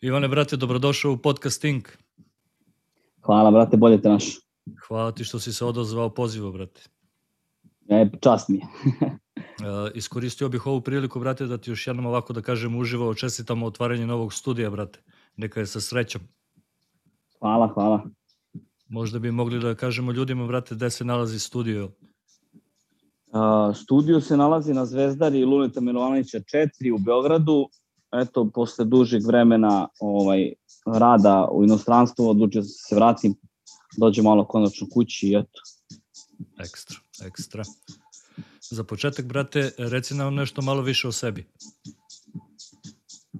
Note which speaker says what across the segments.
Speaker 1: Ivane, brate, dobrodošao u podcasting.
Speaker 2: Hvala, brate, bolje te naš.
Speaker 1: Hvala ti što si se odozvao pozivu, brate.
Speaker 2: E, čast mi je.
Speaker 1: Uh, iskoristio bih ovu priliku, brate, da ti još jednom ovako da kažem uživo čestitamo otvaranje novog studija, brate. Neka je sa srećom.
Speaker 2: Hvala, hvala.
Speaker 1: Možda bi mogli da kažemo ljudima, brate, gde se nalazi studio.
Speaker 2: Uh, studio se nalazi na Zvezdari Luneta Milovanovića 4 u Beogradu. Eto, posle dužeg vremena ovaj, rada u inostranstvu, odlučio sam se vratim, dođe malo konačno kući i eto.
Speaker 1: Ekstra, ekstra. Za početak, brate, reci nam nešto malo više o sebi.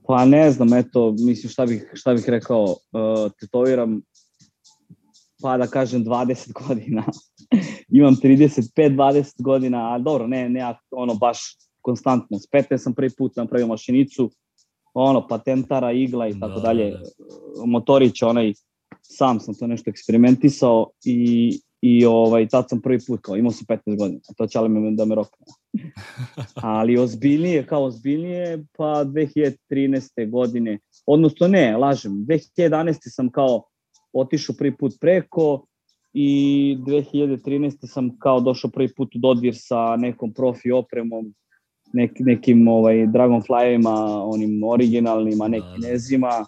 Speaker 2: Pa ne znam, eto, mislim šta bih, šta bih rekao, uh, tetoviram pa da kažem 20 godina. Imam 35-20 godina, ali dobro, ne, ne ono baš konstantno. S 15 sam prvi put napravio mašinicu, ono, patentara, igla i tako da, dalje. Da. Motorić, onaj, sam sam to nešto eksperimentisao i, i ovaj, tad sam prvi put, kao imao sam 15 godina, a to će me da me rokne. Ali ozbiljnije, kao ozbiljnije, pa 2013. godine, odnosno ne, lažem, 2011. sam kao otišao prvi put preko i 2013. sam kao došao prvi put u dodir sa nekom profi opremom, nek, nekim ovaj, Dragonflyevima, onim originalnim, a ne da, da. kinezima.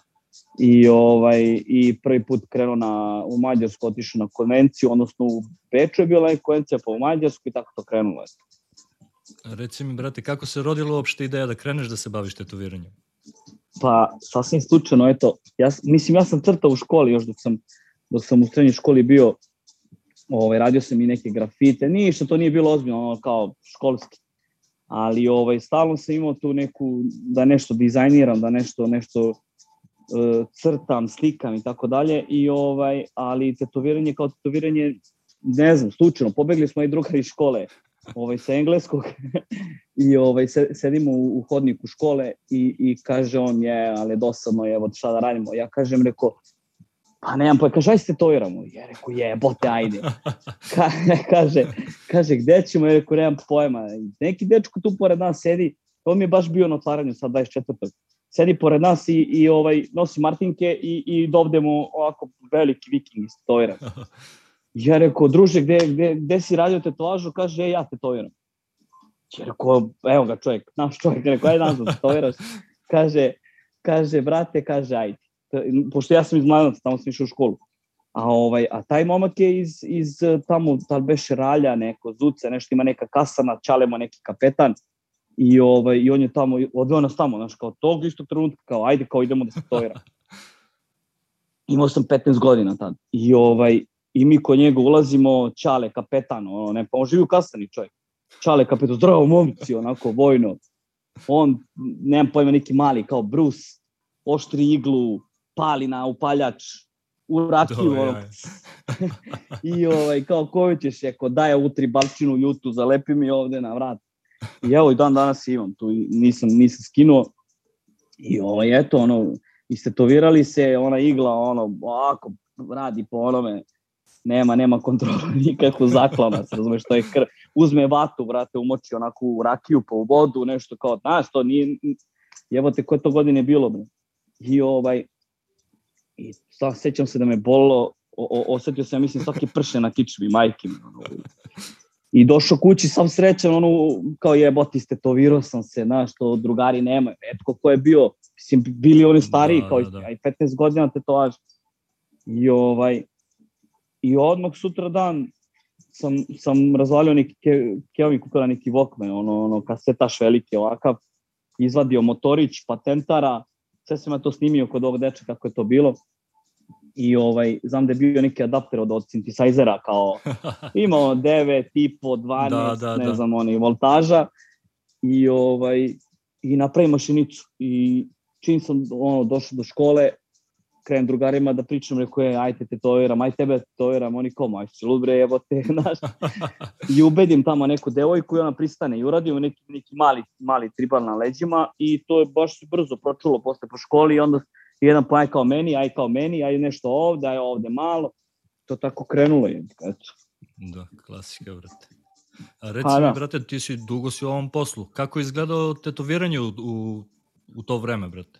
Speaker 2: I, ovaj, I prvi put krenuo na, u Mađarsku, otišao na konvenciju, odnosno u Beču je bila neka konvencija, pa u Mađarsku i tako to krenulo.
Speaker 1: Reci mi, brate, kako se rodila uopšte ideja da kreneš da se baviš tetoviranjem?
Speaker 2: Pa, sasvim slučajno, eto, ja, mislim, ja sam crtao u školi još dok sam, dok sam u srednjoj školi bio, ovaj, radio sam i neke grafite, ništa, to nije bilo ozbiljno, ono, kao školski, ali ovaj, stalno sam imao tu neku, da nešto dizajniram, da nešto, nešto uh, crtam, slikam i tako dalje, i ovaj, ali tetoviranje kao tetoviranje, ne znam, slučajno, pobegli smo i drugari iz škole, ovaj, sa engleskog i ovaj, sedimo u, u hodniku škole i, i kaže on je, ali dosadno je, evo šta da radimo. Ja kažem, reko, pa nemam pa kaže, aj se toviramo. Ja rekao, je, bote, ajde. Ka, kaže, kaže, gde ćemo? Ja rekao, nemam pojma. Neki dečko tu pored nas sedi, to mi je baš bio na otvaranju sad 24. Sedi pored nas i, i ovaj, nosi martinke i, i dovde mu ovako veliki viking iz tovira. Ja rekao, druže, gde, gde, gde si radio tetovažu? Kaže, e, ja tetoviram. Ja rekao, evo ga čovjek, naš čovjek, rekao, ajde nazad, tetoviraš. Kaže, kaže, brate, kaže, ajde. Pošto ja sam iz Mladenaca, tamo sam išao u školu. A, ovaj, a taj momak je iz, iz tamo, da li beše ralja, neko, zuce, nešto ima neka kasana, čalemo neki kapetan. I, ovaj, I on je tamo, odveo nas tamo, znaš, kao tog istog trenutka, kao ajde, kao idemo da se tovira. Imao sam 15 godina tad. I, ovaj, i mi kod njega ulazimo, Čale, kapetan, ono, ne, pa on živi u Kastani čovjek. Čale, kapetan, zdravo momci, onako, vojno. On, nemam pojma, neki mali, kao Bruce, oštri iglu, pali na upaljač, u rakiju, ono. I ovaj, kao, koju ćeš, ako daje utri balčinu jutu, zalepi mi ovde na vrat. I evo, i dan danas imam tu, nisam, nisam skinuo. I ovaj, eto, ono, istetovirali se, ona igla, ono, ovako, radi po onome, nema, nema kontrola nikakvu zaklona, se razumeš, to je krv. Uzme vatu, brate, umoči onako u rakiju, pa u vodu, nešto kao, znaš, to nije, evo te koje to godine bilo, bre. I ovaj, i sad sećam se da me bolo, o, o, osetio sam, mislim, svaki prše na kičvi, majke mi, ono, I došao kući sam srećan, ono, kao jebote, istetovirao sam se, znaš, to drugari nema, etko ko je bio, mislim, bili oni stariji, da, kao da, da. i 15 godina tetovaž. I ovaj, i odmah sutra dan sam, sam razvalio neki ke, Keovi kupila neki Walkman, ono, ono kasetaš veliki ovakav, izvadio motorić, patentara, sve sam ja to snimio kod ovog deča kako je to bilo. I ovaj, znam da je bio neki adapter od, od synthesizera, kao imao 9, tipo, 12, da, da, ne da. znam, oni, voltaža. I, ovaj, i napravim mašinicu. I čim sam ono, došao do škole, krenem drugarima da pričam, rekao je, ajte tetoviram, aj tebe tetoviram, oni kao, majče, lubre, evo te, znaš. I ubedim tamo neku devojku i ona pristane i uradim neki, neki mali, mali tribal na leđima i to je baš brzo pročulo posle po školi i onda jedan pa aj kao meni, aj kao meni, aj nešto ovde, aj ovde malo. To tako krenulo je, eto.
Speaker 1: Da, klasika, brate. A reci pa, mi, da. brate, ti si dugo si u ovom poslu. Kako je izgledao tetoviranje u, u, u to vreme, brate?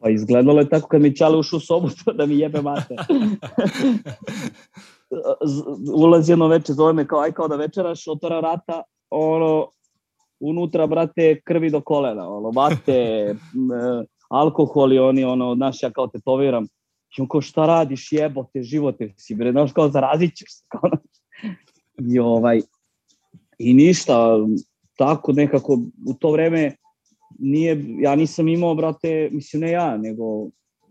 Speaker 2: Pa izgledalo je tako kad mi Čale ušao u sobu da mi jebe mate. Ulazi jedno veče, zove me kao aj kao da večeraš, otvara vrata, ono, unutra, brate, krvi do kolena, ono, vate, alkohol i oni, ono, znaš, ja kao tetoviram. I on kao, šta radiš, jebote, živote si, bre, znaš, kao, zarazit ćeš se, kao, I ovaj, i ništa, tako nekako, u to vreme, nije, ja nisam imao, brate, mislim, ne ja, nego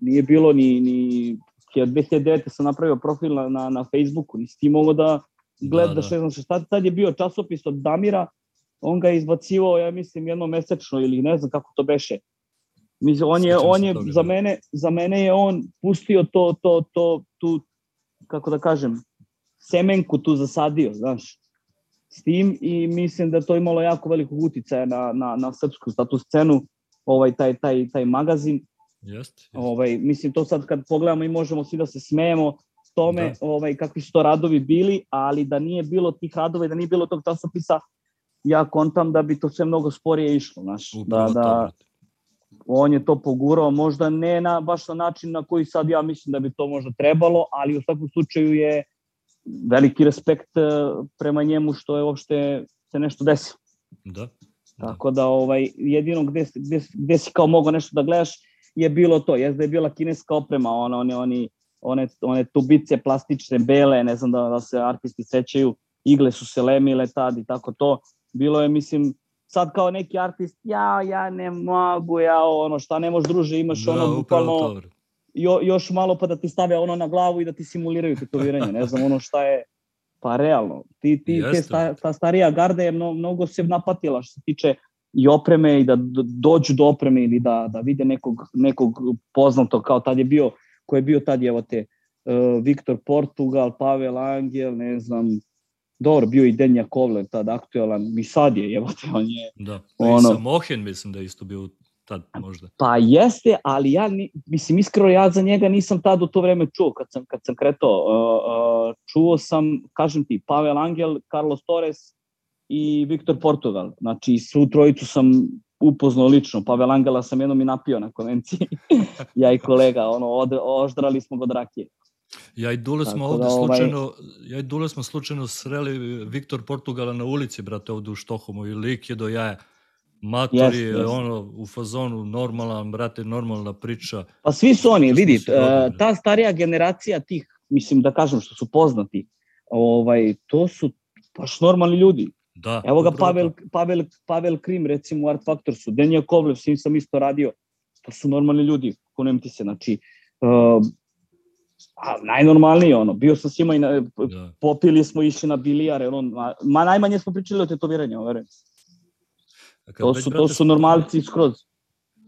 Speaker 2: nije bilo ni, ni 2009. sam napravio profil na, na, na Facebooku, nisi ti mogao da gledaš, da, da. ne znam šta, tad je bio časopis od Damira, on ga je izbacivao, ja mislim, jedno mesečno ili ne znam kako to beše. Mislim, on je, on je toga, za mene, za mene je on pustio to, to, to, tu, kako da kažem, semenku tu zasadio, znaš, s tim i mislim da to imalo jako velikog uticaja na, na, na srpsku status scenu, ovaj, taj, taj, taj magazin.
Speaker 1: Jest, jest.
Speaker 2: Ovaj, mislim, to sad kad pogledamo i možemo svi da se smejemo tome da. ovaj, kakvi su to radovi bili, ali da nije bilo tih radova i da nije bilo tog časopisa, ja kontam da bi to sve mnogo sporije išlo, znaš, da, da on je to pogurao, možda ne na baš na način na koji sad ja mislim da bi to možda trebalo, ali u svakom slučaju je veliki respekt e, prema njemu što je uopšte se nešto desilo.
Speaker 1: Da.
Speaker 2: Tako da ovaj jedino gde, gde, gde si kao mogao nešto da gledaš je bilo to, jeste da je bila kineska oprema, ona, one, oni, one, one tubice plastične, bele, ne znam da, da se artisti sećaju, igle su se lemile tad i tako to. Bilo je, mislim, sad kao neki artist, ja, ja ne mogu, ja ono, šta ne možeš druže, imaš da, ono bukvalno jo, još malo pa da ti stave ono na glavu i da ti simuliraju tetoviranje, ne znam ono šta je, pa realno, ti, ti, te sta, ta starija garda je mno, mnogo se napatila što se tiče i opreme i da dođu do opreme ili da, da vide nekog, nekog poznatog, kao tad je bio, ko je bio tad, evo te, uh, Viktor Portugal, Pavel Angel, ne znam, dobro, bio i Denja Kovler tad aktualan, i sad je, evo te, on je...
Speaker 1: Da, ono, i Samohen mislim da je isto bio tad možda.
Speaker 2: Pa jeste, ali ja, mislim, iskreno ja za njega nisam tad u to vreme čuo, kad sam, kad sam kretao. Uh, uh, čuo sam, kažem ti, Pavel Angel, Carlos Torres i Viktor Portugal. Znači, svu trojicu sam upoznao lično. Pavel Angela sam jednom i napio na konvenciji. ja i kolega, ono, od, oždrali smo go rakije.
Speaker 1: Ja i Dule smo ovde da, ovaj... slučajno, ja i Dule smo slučajno sreli Viktor Portugala na ulici, brate, ovde u Štohomu i lik je do jaja. Mator yes, je yes. ono u fazonu normalan, brate, normalna priča.
Speaker 2: Pa svi su oni, vidi, uh, ta starija generacija tih, mislim da kažem što su poznati, ovaj, to su baš normalni ljudi.
Speaker 1: Da,
Speaker 2: Evo ga Pavel, Pavel, Pavel Krim, recimo u Art Factorsu, Denija Kovlev, s njim sam isto radio, to su normalni ljudi, konem ti se, znači, uh, a, najnormalniji ono, bio sam s njima i na, da. popili smo išli na bilijare, ono, ma najmanje smo pričali o tetoviranju, verujem. To su, brate, to su normalci skroz.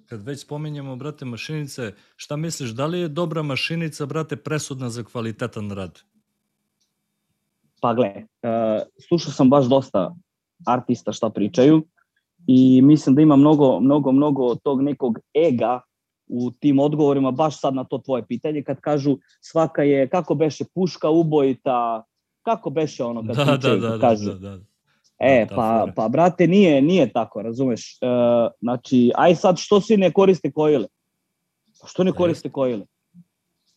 Speaker 1: Kad već spominjemo, brate, mašinice, šta misliš, da li je dobra mašinica, brate, presudna za kvalitetan rad?
Speaker 2: Pa gle, uh, slušao sam baš dosta artista šta pričaju i mislim da ima mnogo, mnogo, mnogo tog nekog ega u tim odgovorima baš sad na to tvoje pitanje kad kažu svaka je kako beše puška ubojita kako beše ono kad
Speaker 1: da, pričaju, da, da, kažu. Da, da, da.
Speaker 2: E, pa, pa brate, nije, nije tako, razumeš? E, znači, aj sad što svi ne koriste kojile? Pa što ne koriste kojile?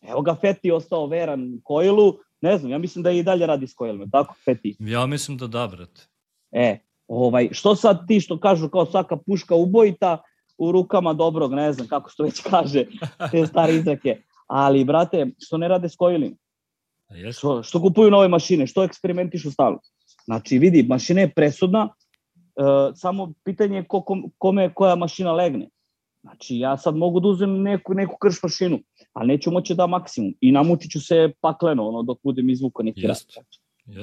Speaker 2: Evo ga Feti ostao veran kojilu, ne znam, ja mislim da i dalje radi s kojilima, tako Feti?
Speaker 1: Ja mislim da da, brate.
Speaker 2: E, ovaj, što sad ti što kažu kao svaka puška ubojita u rukama dobrog, ne znam kako se to već kaže, te stare izrake. Ali, brate, što ne rade s kojilima? Što, što kupuju nove mašine, što eksperimentišu stalno? Znači, vidi, mašina je presudna, e, samo pitanje je ko, kome koja mašina legne. Znači, ja sad mogu da uzem neku, neku krš mašinu, ali neću moći da maksimum. I namučit ću se pakleno, ono, dok budem izvukao neki rat.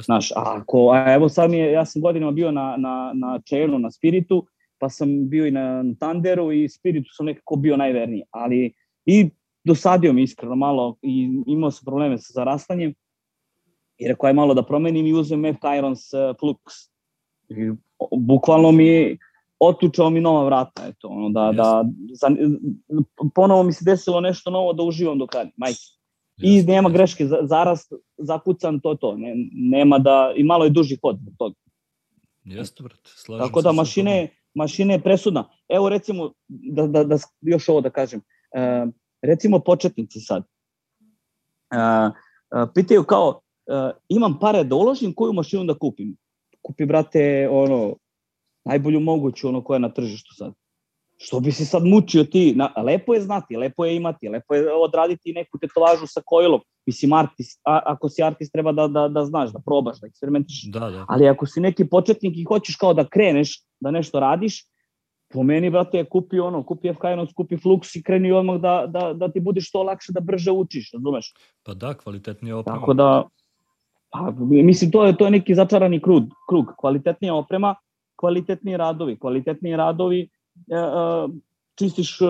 Speaker 2: Znaš, a, ako, a evo sad mi je, ja sam godinama bio na, na, na Čenu, na Spiritu, pa sam bio i na Tanderu i Spiritu sam nekako bio najverniji, ali i dosadio mi iskreno malo i imao sam probleme sa zarastanjem, i rekao aj malo da promenim i uzem F. Irons uh, Flux. I, bukvalno mi otlučao mi nova vrata, eto, ono, da, yes. da, za, ponovo mi se desilo nešto novo da uživam do kraja, majke. I nema greške, zarast, zakucan, to to, ne, nema da, i malo je duži hod zbog toga.
Speaker 1: Jeste, brate, slažem
Speaker 2: Tako da mašine, mašine je presudna. Evo recimo, da, da, da još ovo da kažem, uh, recimo početnici sad, uh, uh, pitaju kao, imam pare da uložim, koju mašinu da kupim? Kupi, brate, ono, najbolju moguću, ono koja je na tržištu sad. Što bi se sad mučio ti? Na, lepo je znati, lepo je imati, lepo je odraditi neku tetovažu sa kojilom. Mislim, artist, a, ako si artist treba da, da, da znaš, da probaš, da eksperimentiš.
Speaker 1: Da, da.
Speaker 2: Ali ako si neki početnik i hoćeš kao da kreneš, da nešto radiš, po meni, brate, kupi ono, kupi FK1, kupi Flux i kreni odmah da, da, da ti bude što lakše da brže učiš, razumeš?
Speaker 1: Pa da, kvalitetnija oprema.
Speaker 2: Tako da, pa, mislim, to je, to je neki začarani krug, krug. Kvalitetnija oprema, kvalitetniji radovi, kvalitetniji radovi, E, e, čistiš e,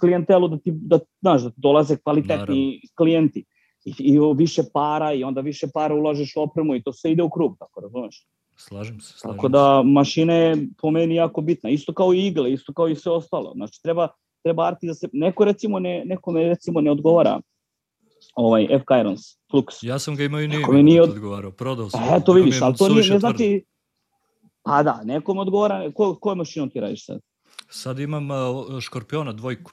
Speaker 2: klijentelu da ti, da, znaš, da dolaze kvalitetni Naravno. klijenti I, i više para i onda više para ulažeš u opremu i to sve ide u krug, tako razumeš?
Speaker 1: Slažem se, slažem
Speaker 2: Tako da mašine je po meni jako bitna, isto kao i igle, isto kao i sve ostalo. Znači treba treba arti da se neko recimo ne neko me recimo ne odgovara ovaj F Kyrons Flux.
Speaker 1: Ja sam ga imao i nije, mi nije od... odgovarao, prodao sam.
Speaker 2: E, to vidiš, ali to nije, ne znači Pa da, nekom odgovara, ko, koje mašinom ti radiš sad?
Speaker 1: Sad imam uh, Škorpiona dvojku.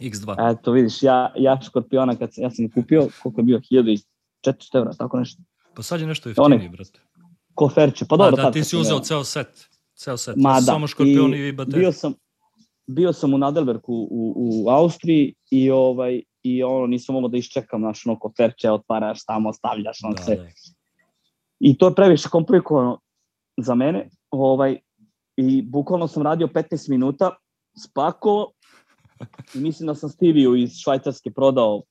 Speaker 1: X2.
Speaker 2: Eto, vidiš, ja, ja Škorpiona, kad sam, ja sam kupio, koliko je bio, 1400 evra, tako nešto.
Speaker 1: Pa sad je nešto jeftiniji, One, brate.
Speaker 2: Koferče, pa dobro.
Speaker 1: A, da, ti si uzeo ceo set. Ceo set. Ma, da. Samo Škorpion i, i baterije.
Speaker 2: Bio sam, bio sam u Nadelberku u, u Austriji i ovaj i ono nisam mogao da iščekam naš ono koferče, otvaraš tamo, stavljaš on da, se. Da. I to je previše komplikovano za mene. Ovaj i bukvalno sam radio 15 minuta, spako i mislim da sam Stiviju iz Švajcarske prodao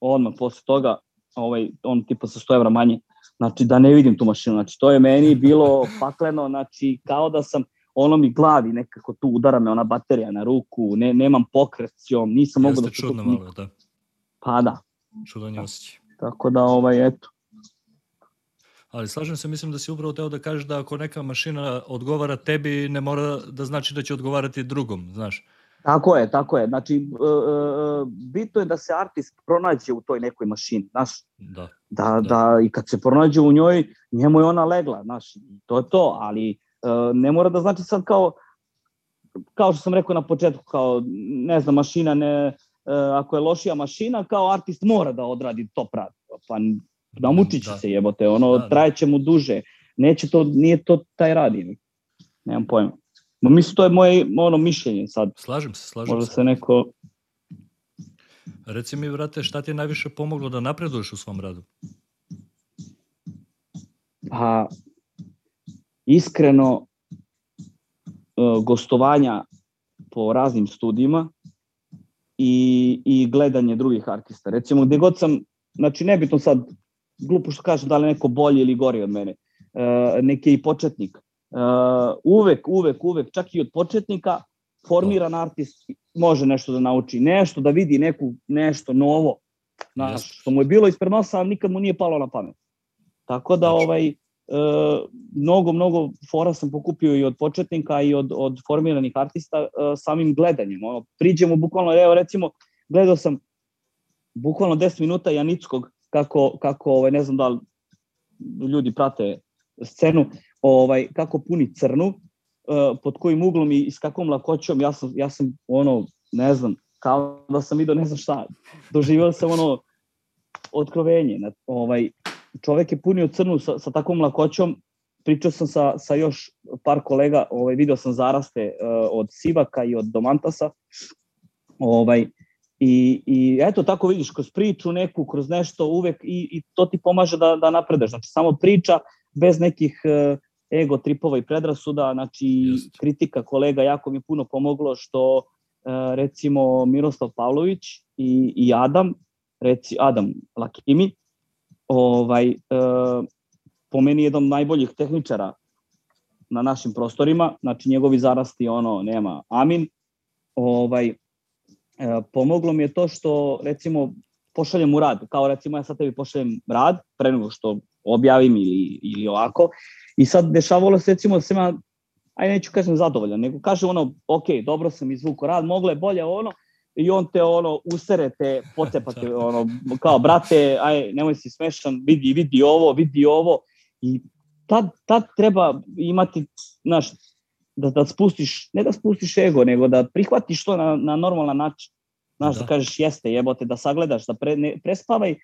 Speaker 2: odmah posle toga, ovaj, on tipa sa 100 evra manje, znači da ne vidim tu mašinu, znači to je meni bilo pakleno, znači kao da sam, ono mi glavi nekako tu udara me ona baterija na ruku, ne, nemam pokret s njom, nisam mogu da...
Speaker 1: Jeste čudno malo, da.
Speaker 2: Pa da.
Speaker 1: Čudan je osjećaj.
Speaker 2: Tako da, ovaj, eto,
Speaker 1: Ali slažem se, mislim da si upravo teo da kažeš da ako neka mašina odgovara tebi, ne mora da znači da će odgovarati drugom, znaš.
Speaker 2: Tako je, tako je. Znači, e, e, bitno je da se artist pronađe u toj nekoj mašini, znaš.
Speaker 1: Da.
Speaker 2: Da, da. da i kad se pronađe u njoj, njemu je ona legla, znaš. To je to, ali e, ne mora da znači sad kao, kao što sam rekao na početku, kao, ne znam, mašina ne, ako je lošija mašina, kao artist mora da odradi top rad. Pa namučit će da. se jebote, ono, da, da. trajeće mu duže, neće to, nije to taj radi, nemam pojma. Ma mislim, to je moje ono mišljenje sad.
Speaker 1: Slažem se, slažem
Speaker 2: Možda se. se neko...
Speaker 1: Reci mi, vrate, šta ti je najviše pomoglo da napreduješ u svom radu?
Speaker 2: Pa, iskreno, e, gostovanja po raznim studijima i, i gledanje drugih artista. Recimo, gde god sam, znači nebitno sad glupo što kažem da li neko bolji ili gori od mene, uh, neki i početnik. Uh, uvek, uvek, uvek, čak i od početnika, formiran artist može nešto da nauči, nešto da vidi neku, nešto novo, znaš, yes. što mu je bilo ispred nosa, ali nikad mu nije palo na pamet. Tako da, znači. ovaj, mnogo, mnogo fora sam pokupio i od početnika i od, od formiranih artista uh, samim gledanjem. Ono, priđemo bukvalno, evo recimo, gledao sam bukvalno 10 minuta Janickog kako, kako ovaj, ne znam da li ljudi prate scenu, ovaj, kako puni crnu, uh, pod kojim uglom i s kakvom lakoćom, ja sam, ja sam ono, ne znam, kao da sam vidio ne znam šta, doživio sam ono otkrovenje. Ovaj, čovek je punio crnu sa, sa takvom lakoćom, pričao sam sa, sa još par kolega, ovaj, video sam zaraste uh, od Sivaka i od Domantasa, ovaj, I, I eto, tako vidiš, kroz priču neku, kroz nešto uvek i, i to ti pomaže da, da napredeš. Znači, samo priča bez nekih uh, ego tripova i predrasuda, znači Just. kritika kolega jako mi puno pomoglo što uh, recimo Miroslav Pavlović i, i Adam, reci Adam Lakimi, ovaj, uh, po meni jedan od najboljih tehničara na našim prostorima, znači njegovi zarasti ono nema amin, ovaj, E, pomoglo mi je to što, recimo, pošaljem u rad, kao recimo ja sad tebi pošaljem rad, pre nego što objavim ili, ili ovako, i sad dešavalo se recimo da sam ja, aj neću kažem zadovoljan, nego kaže ono, ok, dobro sam izvuko rad, moglo je bolje ono, i on te ono userete, pocepate ono kao brate, aj nemoj si smešan, vidi vidi ovo, vidi ovo i tad, tad treba imati znaš, da, da spustiš, ne da spustiš ego, nego da prihvatiš to na, na normalan način. Znaš, da, da kažeš jeste, jebote, da sagledaš, da pre, ne, prespavaj, uh,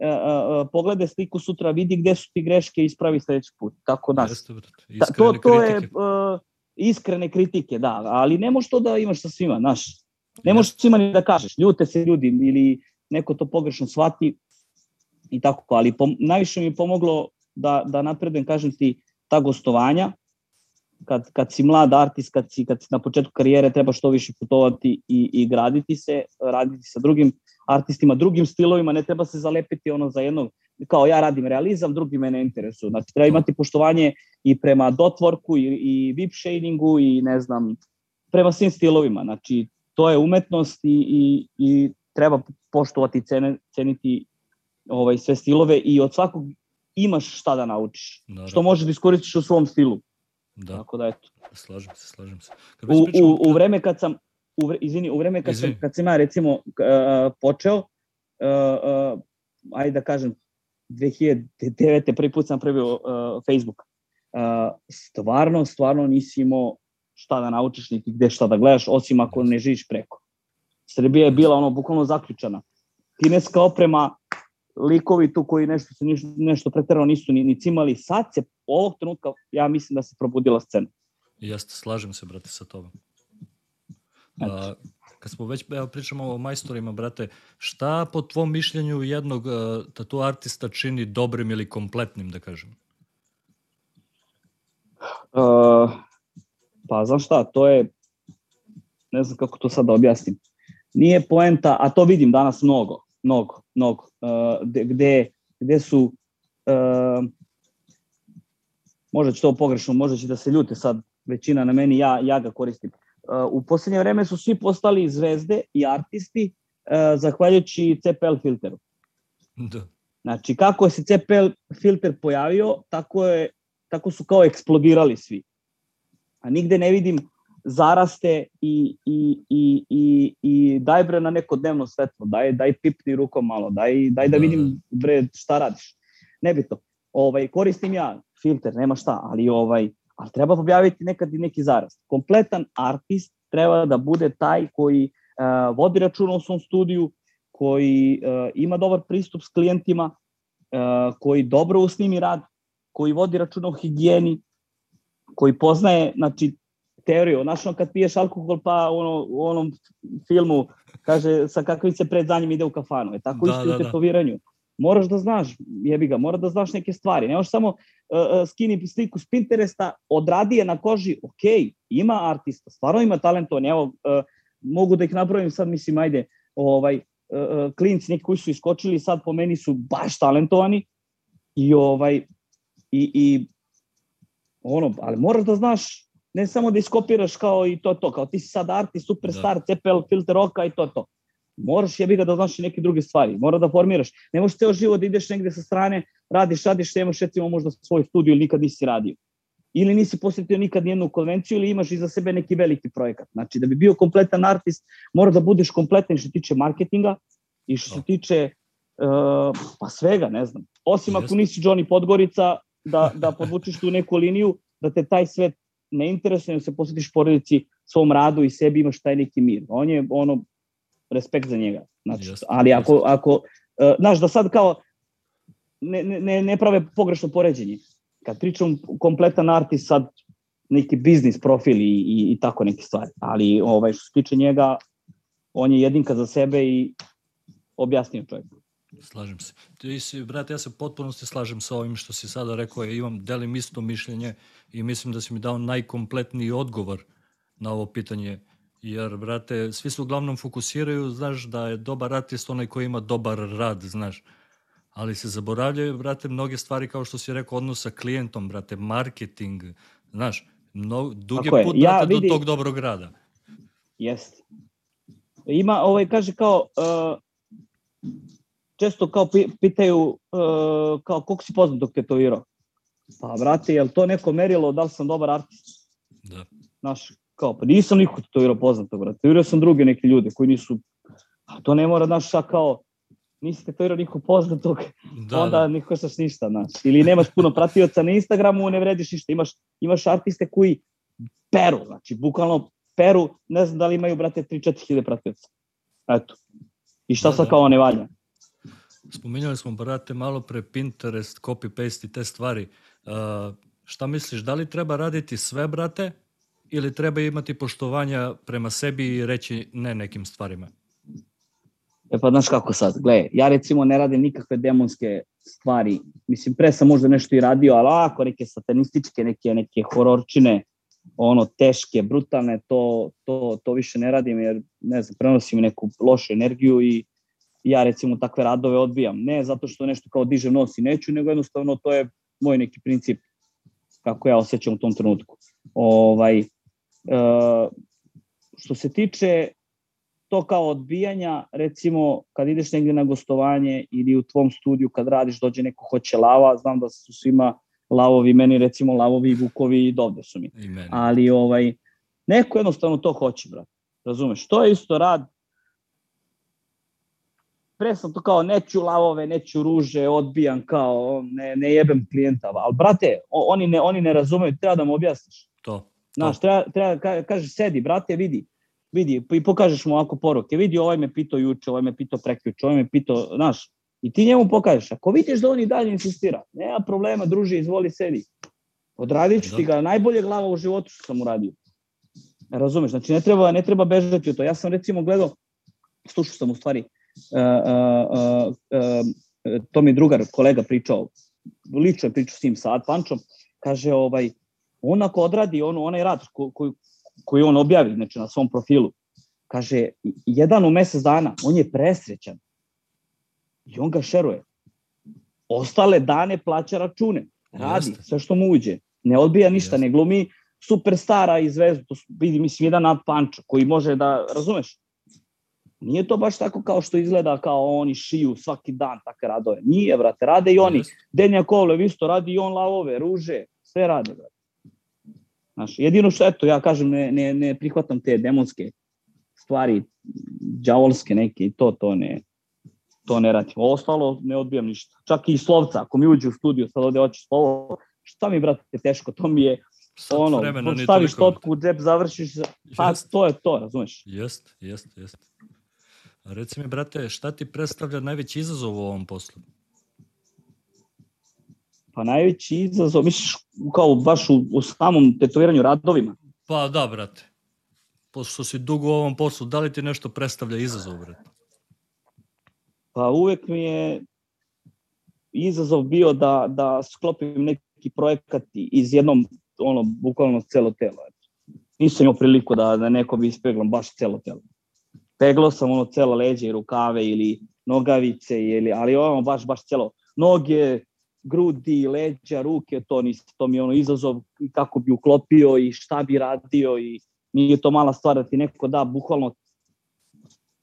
Speaker 2: uh, pogledaj sliku sutra, vidi gde su ti greške i ispravi sledeći put. Tako, znaš,
Speaker 1: Jeste, brate.
Speaker 2: ta, to, to je
Speaker 1: kritike.
Speaker 2: uh, iskrene kritike, da, ali ne možeš to da imaš sa svima, znaš. Ne možeš svima ni da kažeš, ljute se ljudi ili neko to pogrešno shvati i tako, ali pom, najviše mi je pomoglo da, da napredujem, kažem ti, ta gostovanja, kad, kad si mlad artist, kad si, kad si na početku karijere, treba što više putovati i, i graditi se, raditi sa drugim artistima, drugim stilovima, ne treba se zalepiti ono za jednog, kao ja radim realizam, drugi me ne interesuju. Znači, treba imati poštovanje i prema dotvorku i, i vip shadingu i ne znam, prema svim stilovima. Znači, to je umetnost i, i, i treba poštovati, cene, ceniti ovaj, sve stilove i od svakog imaš šta da naučiš.
Speaker 1: Naravno.
Speaker 2: Što možeš da iskoristiš u svom stilu.
Speaker 1: Da,
Speaker 2: Tako da eto.
Speaker 1: slažem se, slažem se. Kad
Speaker 2: U,
Speaker 1: pričamo-
Speaker 2: u, u vreme kad sam u vre, izvini, u vreme kad
Speaker 1: Izvini.
Speaker 2: sam kad sam ja recimo uh, počeo uh, uh, ajde da kažem 2009. prvi put sam pravio uh, Facebook. Uh, stvarno, stvarno nisi imao šta da naučiš niti gde šta da gledaš, osim ako ne živiš preko. Srbija je bila ono bukvalno zaključana. Kineska oprema, likovi tu koji nešto niš- nešto preterano nisu ni, ni cimali. Sad se ovog trenutka, ja mislim da se probudila scena.
Speaker 1: Jeste, slažem se, brate, sa tobom. A, kad smo već evo, pričamo o majstorima, brate, šta po tvom mišljenju jednog uh, tatu artista čini dobrim ili kompletnim, da kažem?
Speaker 2: Uh, pa znaš šta, to je, ne znam kako to sad da objasnim. Nije poenta, a to vidim danas mnogo, mnogo, mnogo, uh, gde, gde, su, uh, možda će to pogrešno, možda će da se ljute sad većina na meni, ja, ja ga koristim. Uh, u poslednje vreme su svi postali zvezde i artisti uh, zahvaljujući CPL filteru.
Speaker 1: Da.
Speaker 2: Znači, kako se CPL filter pojavio, tako, je, tako su kao eksplodirali svi. A nigde ne vidim zaraste i, i, i, i, i daj bre na neko dnevno svetlo, daj, daj pipni rukom malo, daj, daj da
Speaker 1: Da,
Speaker 2: vidim bre šta radiš. Nebitno. Ovaj, koristim ja filter, nema šta, ali ovaj, ali treba objaviti nekad i neki zarast. Kompletan artist treba da bude taj koji uh, vodi računa u svom studiju, koji uh, ima dobar pristup s klijentima, uh, koji dobro usnimi rad, koji vodi računa o higijeni, koji poznaje, znači, teoriju. Znaš, ono kad piješ alkohol, pa ono, u onom filmu kaže sa kakvim se pred danjem ide u kafanu. E tako
Speaker 1: Da,
Speaker 2: isto
Speaker 1: da,
Speaker 2: u
Speaker 1: da.
Speaker 2: tetoviranju. Moraš da znaš, jebi ga, mora da znaš neke stvari. Ne možeš samo uh, skini sliku s Pinteresta, odradi je na koži, ok, ima artista, stvarno ima talentovan, evo, uh, mogu da ih nabrojim sad, mislim, ajde, ovaj, uh, klinci neki koji su iskočili sad po meni su baš talentovani i ovaj, i, i ono, ali moraš da znaš ne samo da iskopiraš kao i to to, kao ti si sad artist, superstar, da. CPL, filter oka i to to. Moraš jebi ga da znaš i neke druge stvari, mora da formiraš. Ne možeš ceo život da ideš negde sa strane, radiš, radiš, nemaš recimo možda svoj studiju ili nikad nisi radio. Ili nisi posjetio nikad nijednu konvenciju ili imaš iza sebe neki veliki projekat. Znači da bi bio kompletan artist, mora da budeš kompletan što se tiče marketinga i što se tiče uh, pa svega, ne znam. Osim ako nisi Johnny Podgorica, da, da podvučiš tu neku liniju, da te taj svet ne interesuje, nego se posvetiš porodici, svom radu i sebi imaš taj neki mir. On je ono respekt za njega. Znači,
Speaker 1: Jeste,
Speaker 2: ali ako,
Speaker 1: jeste.
Speaker 2: ako uh, znaš, da sad kao ne, ne, ne prave pogrešno poređenje. Kad pričam kompletan artist, sad neki biznis profil i, i, i tako neke stvari. Ali ovaj, što se tiče njega, on je jedinka za sebe i objasnio čovjek.
Speaker 1: Slažem se. Ti si, brate, ja se potpuno se slažem sa ovim što si sada rekao, ja imam, delim isto mišljenje i mislim da si mi dao najkompletniji odgovor na ovo pitanje. Jer, brate, svi se uglavnom fokusiraju, znaš, da je dobar artist onaj koji ima dobar rad, znaš. Ali se zaboravljaju, brate, mnoge stvari kao što si rekao, odnos sa klijentom, brate, marketing, znaš, mno, dug je put,
Speaker 2: Ja
Speaker 1: brate,
Speaker 2: vidi-
Speaker 1: do tog dobrog rada.
Speaker 2: Jeste. Ima, ovaj, kaže kao, uh, često kao pi- pitaju, uh, kao, koliko si poznat dok tetovirao? Pa, brate, je to neko merilo da li sam dobar artist?
Speaker 1: Da.
Speaker 2: Znaš, kao, pa nisam nikog tetovirao poznatog, brate. Tetovirao sam druge neke ljude koji nisu, a to ne mora, znaš, šta kao, nisi tetovirao nikog poznatog,
Speaker 1: Da,
Speaker 2: onda
Speaker 1: da.
Speaker 2: ne koštaš ništa, znaš. Ili nemaš puno pratioca na Instagramu, ne vrediš ništa. Imaš, imaš artiste koji peru, znači, bukvalno peru, ne znam da li imaju, brate, 3-4 hiljade pratioca. Eto. I šta da, sad da. kao ne valja?
Speaker 1: Spominjali smo, brate, malo pre Pinterest, copy-paste i te stvari. Uh, šta misliš, da li treba raditi sve, brate, ili treba imati poštovanja prema sebi i reći ne nekim stvarima?
Speaker 2: E pa znaš kako sad, gle, ja recimo ne radim nikakve demonske stvari, mislim pre sam možda nešto i radio, ali ako neke satanističke, neke, neke hororčine, ono teške, brutalne, to, to, to više ne radim jer ne znam, prenosim neku lošu energiju i ja recimo takve radove odbijam. Ne zato što nešto kao dižem nos i neću, nego jednostavno to je moj neki princip kako ja osjećam u tom trenutku. Ovaj, uh, što se tiče to kao odbijanja, recimo kad ideš negde na gostovanje ili u tvom studiju kad radiš dođe neko hoće lava, znam da su svima lavovi, meni recimo lavovi i vukovi i dovde su mi. Ali ovaj, neko jednostavno to hoće, brate. Razumeš? To je isto rad. Pre sam to kao neću lavove, neću ruže, odbijam kao, ne, ne jebem klijenta. Ali brate, oni ne, oni ne razumeju, treba da mu objasniš.
Speaker 1: To.
Speaker 2: Znaš, treba, treba kaže, sedi, brate, vidi, vidi, i pokažeš mu ovako poruke, vidi, ovaj me pitao juče, ovaj me pitao prekjuče, ovaj me pitao, znaš, i ti njemu pokažeš, ako vidiš da on i dalje insistira, nema problema, druži, izvoli, sedi. Odradit ću ti ga najbolje glava u životu što sam uradio. Razumeš, znači ne treba, ne treba bežati u to. Ja sam recimo gledao, slušao sam u stvari, uh, to mi drugar, kolega pričao, lično pričao s tim sa Pančom, kaže, ovaj, on ako odradi on, onaj rad ko, koji, koji on objavi znači, na svom profilu, kaže, jedan u mesec dana, on je presrećan. I on ga šeruje. Ostale dane plaća račune. Radi Jeste. sve što mu uđe. Ne odbija ništa, Jeste. ne glumi superstara i zvezdu. To vidi, mislim, jedan nad panča koji može da, razumeš? Nije to baš tako kao što izgleda kao oni šiju svaki dan takve radove. Nije, brate, rade i oni. Denja Kovlev isto radi i on lavove, ruže, sve rade, brate. Znaš, jedino što, eto, ja kažem, ne, ne, ne prihvatam te demonske stvari, džavolske neke i to, to ne, to ne radim. Ostalo ne odbijam ništa. Čak i slovca, ako mi uđe u studiju, sad ovde hoće slovo, šta mi, brate, teško, to mi je, Sad ono, staviš totku u džep, završiš, pa to je to, razumeš?
Speaker 1: Jest, jest, jest. Reci mi, brate, šta ti predstavlja najveći izazov u ovom poslu?
Speaker 2: Pa najveći izazov, misliš kao baš u, u samom tetoviranju radovima?
Speaker 1: Pa da, brate. Pošto si dugo u ovom poslu, da li ti nešto predstavlja izazov, brate?
Speaker 2: Pa uvek mi je izazov bio da, da sklopim neki projekat iz jednom, ono, bukvalno celo telo. Nisam imao priliku da, da neko bi ispeglam baš celo telo. Peglao sam ono celo leđe i rukave ili nogavice, ili, ali ono baš, baš celo. Noge, grudi, leđa, ruke, to, nis, to mi je ono izazov kako bi uklopio i šta bi radio i nije to mala stvar da ti neko da bukvalno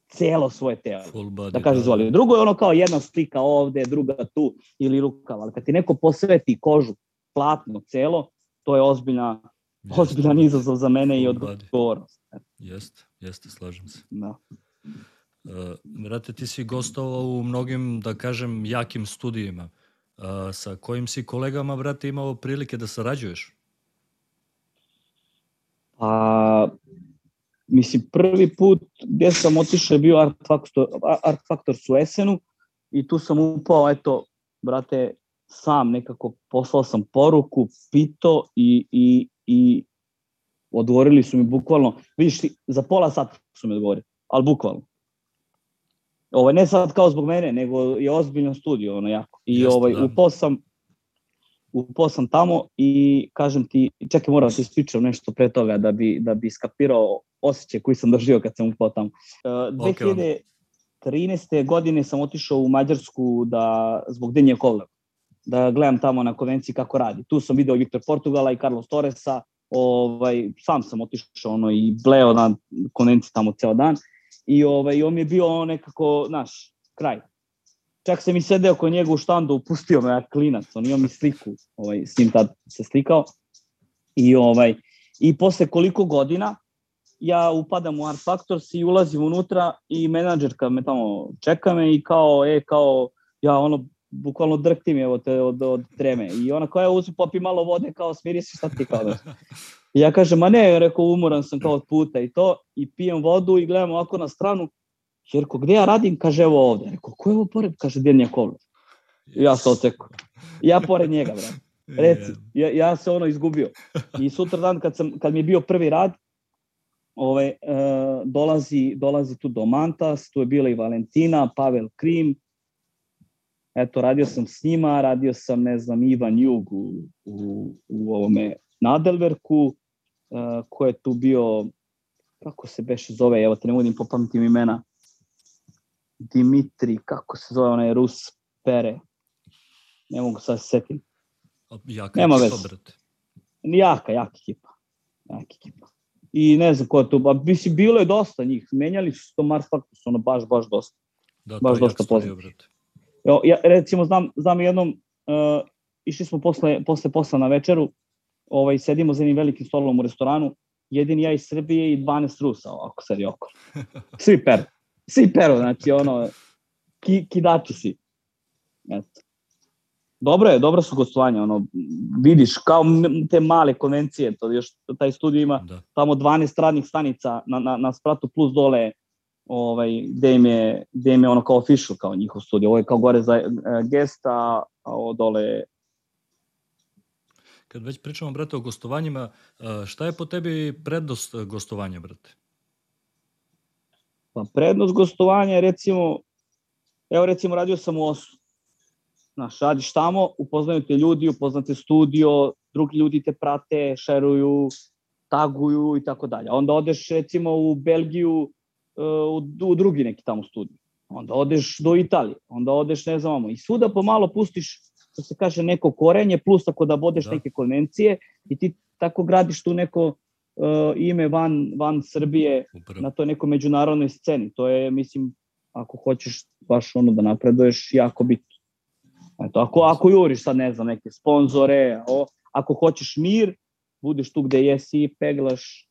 Speaker 2: celo svoje telo. Body, da kaže da. zvoli. Drugo je ono kao jedna slika ovde, druga tu ili rukava, ali kad ti neko posveti kožu platno celo, to je ozbiljna, jeste. ozbiljan izazov za mene i odgovornost.
Speaker 1: Jeste, jeste, slažem se.
Speaker 2: Da.
Speaker 1: Uh, brate, ti si gostovao u mnogim, da kažem, jakim studijima. A, sa kojim si kolegama, brate, imao prilike da sarađuješ?
Speaker 2: Pa, mislim, prvi put gde sam otišao je bio Art Factor, Art Factor u Esenu i tu sam upao, eto, brate, sam nekako poslao sam poruku, pito i, i, i odgovorili su mi bukvalno, vidiš, za pola sata su mi odgovorili, ali bukvalno. Ovaj, ne sad kao zbog mene, nego je ozbiljno studio, ono jako. I Jeste, ovaj, da. upao sam, upao sam tamo i kažem ti, čekaj moram da ti ispričam nešto pre toga da bi, da bi skapirao osjećaj koji sam doživio kad sam upao tamo. Uh, okay, 2013. godine sam otišao u Mađarsku da, zbog Denje Kovleva da gledam tamo na konvenciji kako radi. Tu sam video Viktor Portugala i Carlos Torresa, ovaj, sam sam otišao ono, i bleo na konvenciji tamo ceo dan i ovaj, on mi je bio nekako, naš, kraj. Čak sam i sedeo kod njega u štandu, upustio me ja klinac, on imao mi sliku, ovaj, s njim tad se slikao. I, ovaj, I posle koliko godina, ja upadam u Art Factors i ulazim unutra i menadžerka me tamo čeka me i kao, e, kao, ja ono, bukvalno drktim je od, od, od treme. I ona kao, ja uzim popi malo vode, kao smiri se šta ti kao da. I ja kažem, ma ne, rekao, umoran sam kao od puta i to, i pijem vodu i gledam ovako na stranu Jerko, gde ja radim? Kaže, evo ovde. Rekao, ko je ovo pored? Kaže, kovlač? I ja se ocekao. Ja pored njega, brate. Reci, ja, ja se ono izgubio. I sutra dan kad, sam, kad mi je bio prvi rad, ovaj, e, dolazi, dolazi tu do Mantas, tu je bila i Valentina, Pavel Krim, eto, radio sam s njima, radio sam, ne znam, Ivan Jug u, u, u ovome Nadelverku, e, ko je tu bio, kako se beše zove, evo te ne mogu popamtim imena, Dimitri, kako se zove onaj Rus Pere, ne mogu sad se setim.
Speaker 1: Jaka Nema brate.
Speaker 2: Jaka, jaka ekipa. Jaka ekipa. I ne znam ko je tu, ba, mislim, bilo je dosta njih. Menjali su to Mars Factus, ono baš, baš dosta.
Speaker 1: Da, baš dosta poznat.
Speaker 2: Jo, ja, recimo, znam, znam jednom, uh, išli smo posle, posle posla na večeru, ovaj, sedimo za jednim velikim stolom u restoranu, jedin ja iz Srbije i 12 Rusa, ovako sad i oko. Svi peru. Svi peru, znači ono, ki, kidači si. Eto. Dobro je, dobro su gostovanja, ono, vidiš, kao te male konvencije, to još taj studio ima da. tamo 12 radnih stanica na, na, na spratu plus dole, ovaj, gde im je, gde im je ono kao official, kao njihov studio, ovo je kao gore za uh, gesta, a ovo dole
Speaker 1: Kad već pričamo, brate, o gostovanjima, e, šta je po tebi prednost gostovanja, brate?
Speaker 2: Pa prednost gostovanja je recimo, evo recimo radio sam u Oslu, Znaš, radiš tamo, upoznaju te ljudi, upoznate studio, drugi ljudi te prate, šeruju, taguju i tako dalje. Onda odeš recimo u Belgiju, u, u drugi neki tamo studij. Onda odeš do Italije, onda odeš ne znam, i svuda pomalo pustiš, što se kaže, neko korenje, plus ako da bodeš da. neke konvencije i ti tako gradiš tu neko uh, ime van, van Srbije Upravo. na toj nekoj međunarodnoj sceni. To je, mislim, ako hoćeš baš ono da napreduješ, jako bitno. Eto, ako, ako juriš sad, ne znam, neke sponzore, o, ako hoćeš mir, budeš tu gde jesi, peglaš,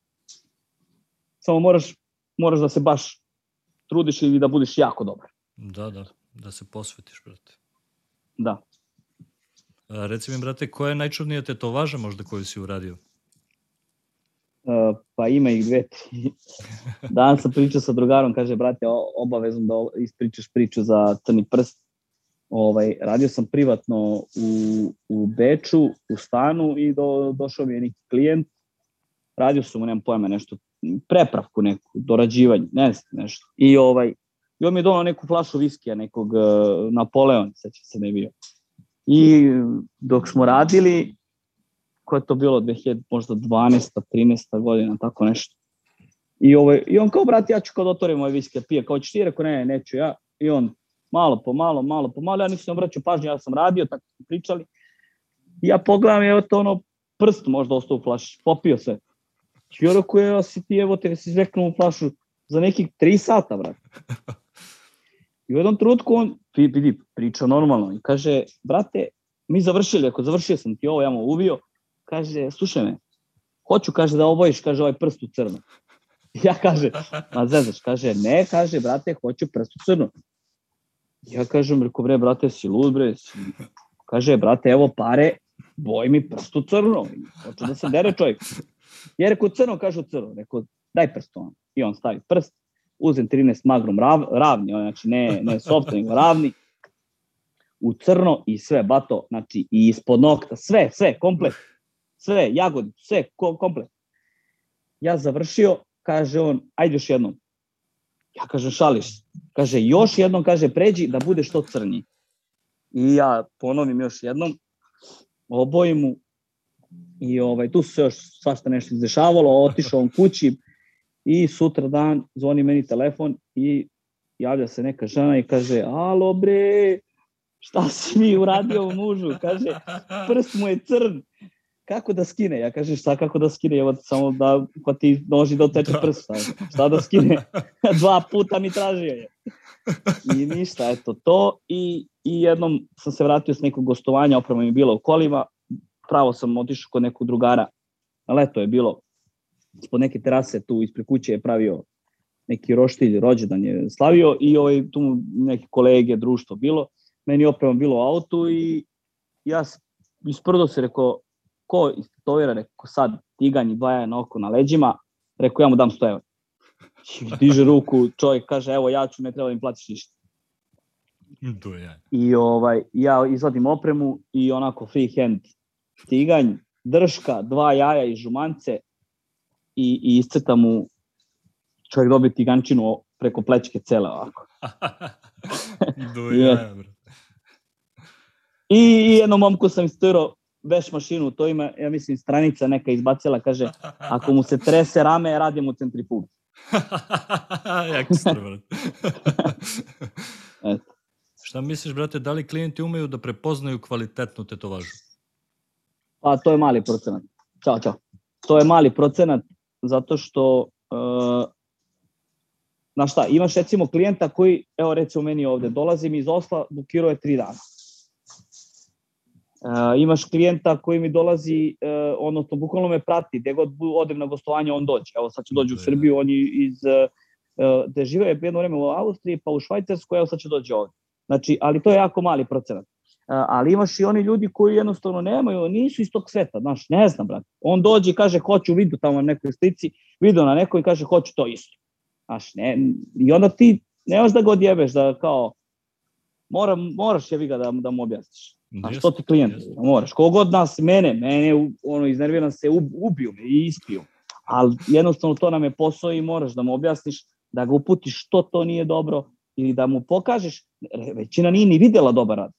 Speaker 2: samo moraš, moraš da se baš trudiš ili da budeš jako dobar.
Speaker 1: Da, da, da se posvetiš, brate.
Speaker 2: Da.
Speaker 1: A, reci mi, brate, koja je najčudnija tetovaža možda koju si uradio?
Speaker 2: Uh, pa ima ih dve. Danas sam pričao sa drugarom, kaže, brate, obavezno da ispričaš priču za crni prst ovaj, radio sam privatno u, u Beču, u stanu i do, došao mi je neki klijent, radio sam mu, nemam pojma, nešto, prepravku neku, dorađivanje, ne znam, nešto. I, ovaj, i on mi je donao neku flašu viskija, nekog uh, Napoleon, seća se ne bio. I dok smo radili, ko je to bilo, 2000, možda 12. 13. godina, tako nešto. I, ovaj, I on kao, brat, ja ću kao da ovaj viskija, pije, kao ćeš ti, rekao, ne, neću ja. I on, malo po malo, malo po malo, ja nisam obraćao pažnju, ja sam radio, tako smo pričali. I ja pogledam, evo to ono, prst možda ostao u flaši, popio se. I ja rekao, evo si ti, evo te, si izveknuo u flašu za nekih tri sata, brate. I u jednom trenutku on, vidi, priča normalno i kaže, brate, mi završili, ako završio sam ti ovo, ja mu uvio, kaže, slušaj me, hoću, kaže, da obojiš, kaže, ovaj prst u crno. Ja kaže, ma zezaš, kaže, ne, kaže, brate, hoću prst u crno. Ja kažem, reko, bre, brate, si lud, bre. Si... Kaže, brate, evo pare, boj mi prst u crno. Hoće da se dere čovjek. Ja rekao, crno, kažu crno. Rekao, daj prst on. I on stavi prst, uzem 13 magrum rav, ravni, znači ne, ne soft, nego ravni, u crno i sve, bato, znači i ispod nokta, sve, sve, komplet, sve, jagodi, sve, ko, komplet. Ja završio, kaže on, ajde još jednom. Ja kažem, šališ Kaže, još jednom, kaže, pređi da bude što crnji. I ja ponovim još jednom, obojim mu i ovaj, tu se još svašta nešto izdešavalo, otišao on kući i sutra dan zvoni meni telefon i javlja se neka žena i kaže, alo bre, šta si mi uradio mužu? Kaže, prst mu je crn kako da skine? Ja kažem, šta kako da skine? Evo samo da, ko ti noži da oteče da. prst. Šta, da skine? Dva puta mi tražio je. I ništa, eto to. I, I jednom sam se vratio s nekog gostovanja, oprema mi je bila u kolima. Pravo sam otišao kod nekog drugara. Leto je bilo ispod neke terase tu ispred kuće je pravio neki roštilj, rođendan je slavio i ovaj, tu mu neke kolege, društvo bilo. Meni oprema bilo u autu i ja isprdo se rekao, ko istotovira, rekao sad tiganj i dva na oko na leđima, rekao ja mu dam 100 evra. Diže ruku, čovjek kaže, evo ja ću, ne treba im platiš ništa.
Speaker 1: To je.
Speaker 2: I ovaj, ja izvadim opremu i onako free hand tiganj, drška, dva jaja i žumance i, i iscrta mu čovjek dobiti tigančinu preko plečke cele ovako.
Speaker 1: Do jaja, bro.
Speaker 2: I, I jednom momku sam istirao veš mašinu, to ima, ja mislim, stranica neka izbacila, kaže, ako mu se trese rame, radimo centrifugu.
Speaker 1: Jak brat. Šta misliš, brate, da li klijenti umeju da prepoznaju kvalitetnu tetovažu?
Speaker 2: Pa to je mali procenat. Ćao, čao. To je mali procenat zato što uh, znaš šta, imaš recimo klijenta koji, evo recimo meni ovde, dolazim iz Osla, bukirao je tri dana. Uh, imaš klijenta koji mi dolazi, uh, odnosno bukvalno me prati, gde god odem na gostovanje, on dođe. Evo sad će dođe u Srbiju, on je iz, uh, gde žive jedno vreme u Austriji, pa u Švajcarskoj, evo sad će dođe ovde. Znači, ali to je jako mali procenat. Ali imaš i oni ljudi koji jednostavno nemaju, nisu iz tog sveta, znaš, ne znam, brate. On dođe i kaže, hoću vidu tamo na nekoj slici, video na nekoj i kaže, hoću to isto. Znaš, ne, i onda ti ne možeš da god jebeš, da kao, mora, moraš je ga da, da mu objasniš. A što ti klijent? Jest. Moraš. Kogod nas, mene, mene ono, iznerviram se, ubiju me i ispiju. Ali jednostavno to nam je posao i moraš da mu objasniš, da ga uputiš što to nije dobro ili da mu pokažeš, većina nije ni videla dobar rad.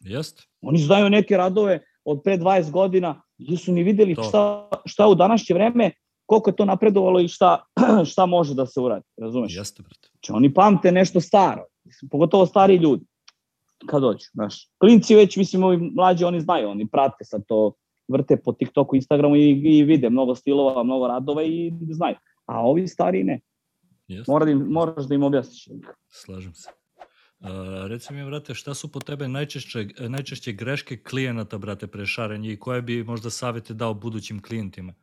Speaker 1: Jest.
Speaker 2: Oni znaju neke radove od pre 20 godina, nisu ni videli to. šta, šta u današnje vreme, koliko je to napredovalo i šta, šta može da se uradi, razumeš?
Speaker 1: Jeste, brate.
Speaker 2: Znači, oni pamte nešto staro, pogotovo stari ljudi kad dođu, znaš. Klinci već, mislim, ovi mlađi, oni znaju, oni prate sad to, vrte po TikToku, Instagramu i, i vide mnogo stilova, mnogo radova i znaju. A ovi stari ne. Yes. Mora da im, moraš da im objasniš.
Speaker 1: Slažem se. Uh, reci mi, brate, šta su po tebe najčešće, najčešće greške klijenata, brate, pre šarenja i koje bi možda savete dao budućim klijentima?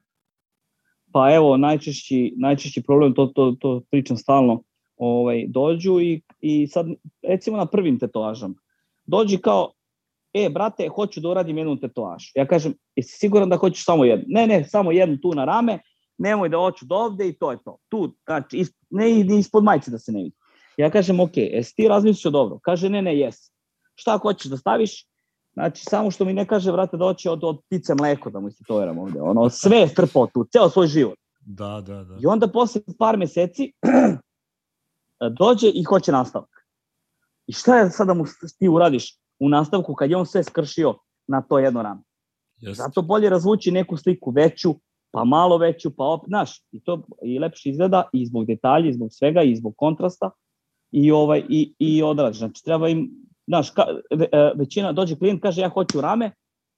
Speaker 2: Pa evo, najčešći, najčešći problem, to, to, to pričam stalno, ovaj, dođu i, i sad, recimo na prvim tetovažama, dođi kao, e, brate, hoću da uradim jednu tetovažu. Ja kažem, jesi siguran da hoćeš samo jednu? Ne, ne, samo jednu tu na rame, nemoj da hoću do ovde i to je to. Tu, znači, is, ne ispod majice da se ne vidi. Ja kažem, ok, jesi ti razmislio dobro? Kaže, ne, ne, jes. Šta hoćeš da staviš? Znači, samo što mi ne kaže, vrate, da hoće od, od ptice mleko da mu istetoviram ovde. Ono, sve je strpao tu, ceo svoj život.
Speaker 1: Da, da, da.
Speaker 2: I onda posle par meseci dođe i hoće nastavak. I šta je sada mu ti uradiš u nastavku kad je on sve skršio na to jedno rame? Just. Zato bolje razvući neku sliku veću, pa malo veću, pa opet, znaš, i to i lepše izgleda i zbog detalja, i zbog svega, i zbog kontrasta i ovaj i i odrađe. Znači treba im, znaš, ka, e, većina dođe klijent kaže ja hoću rame,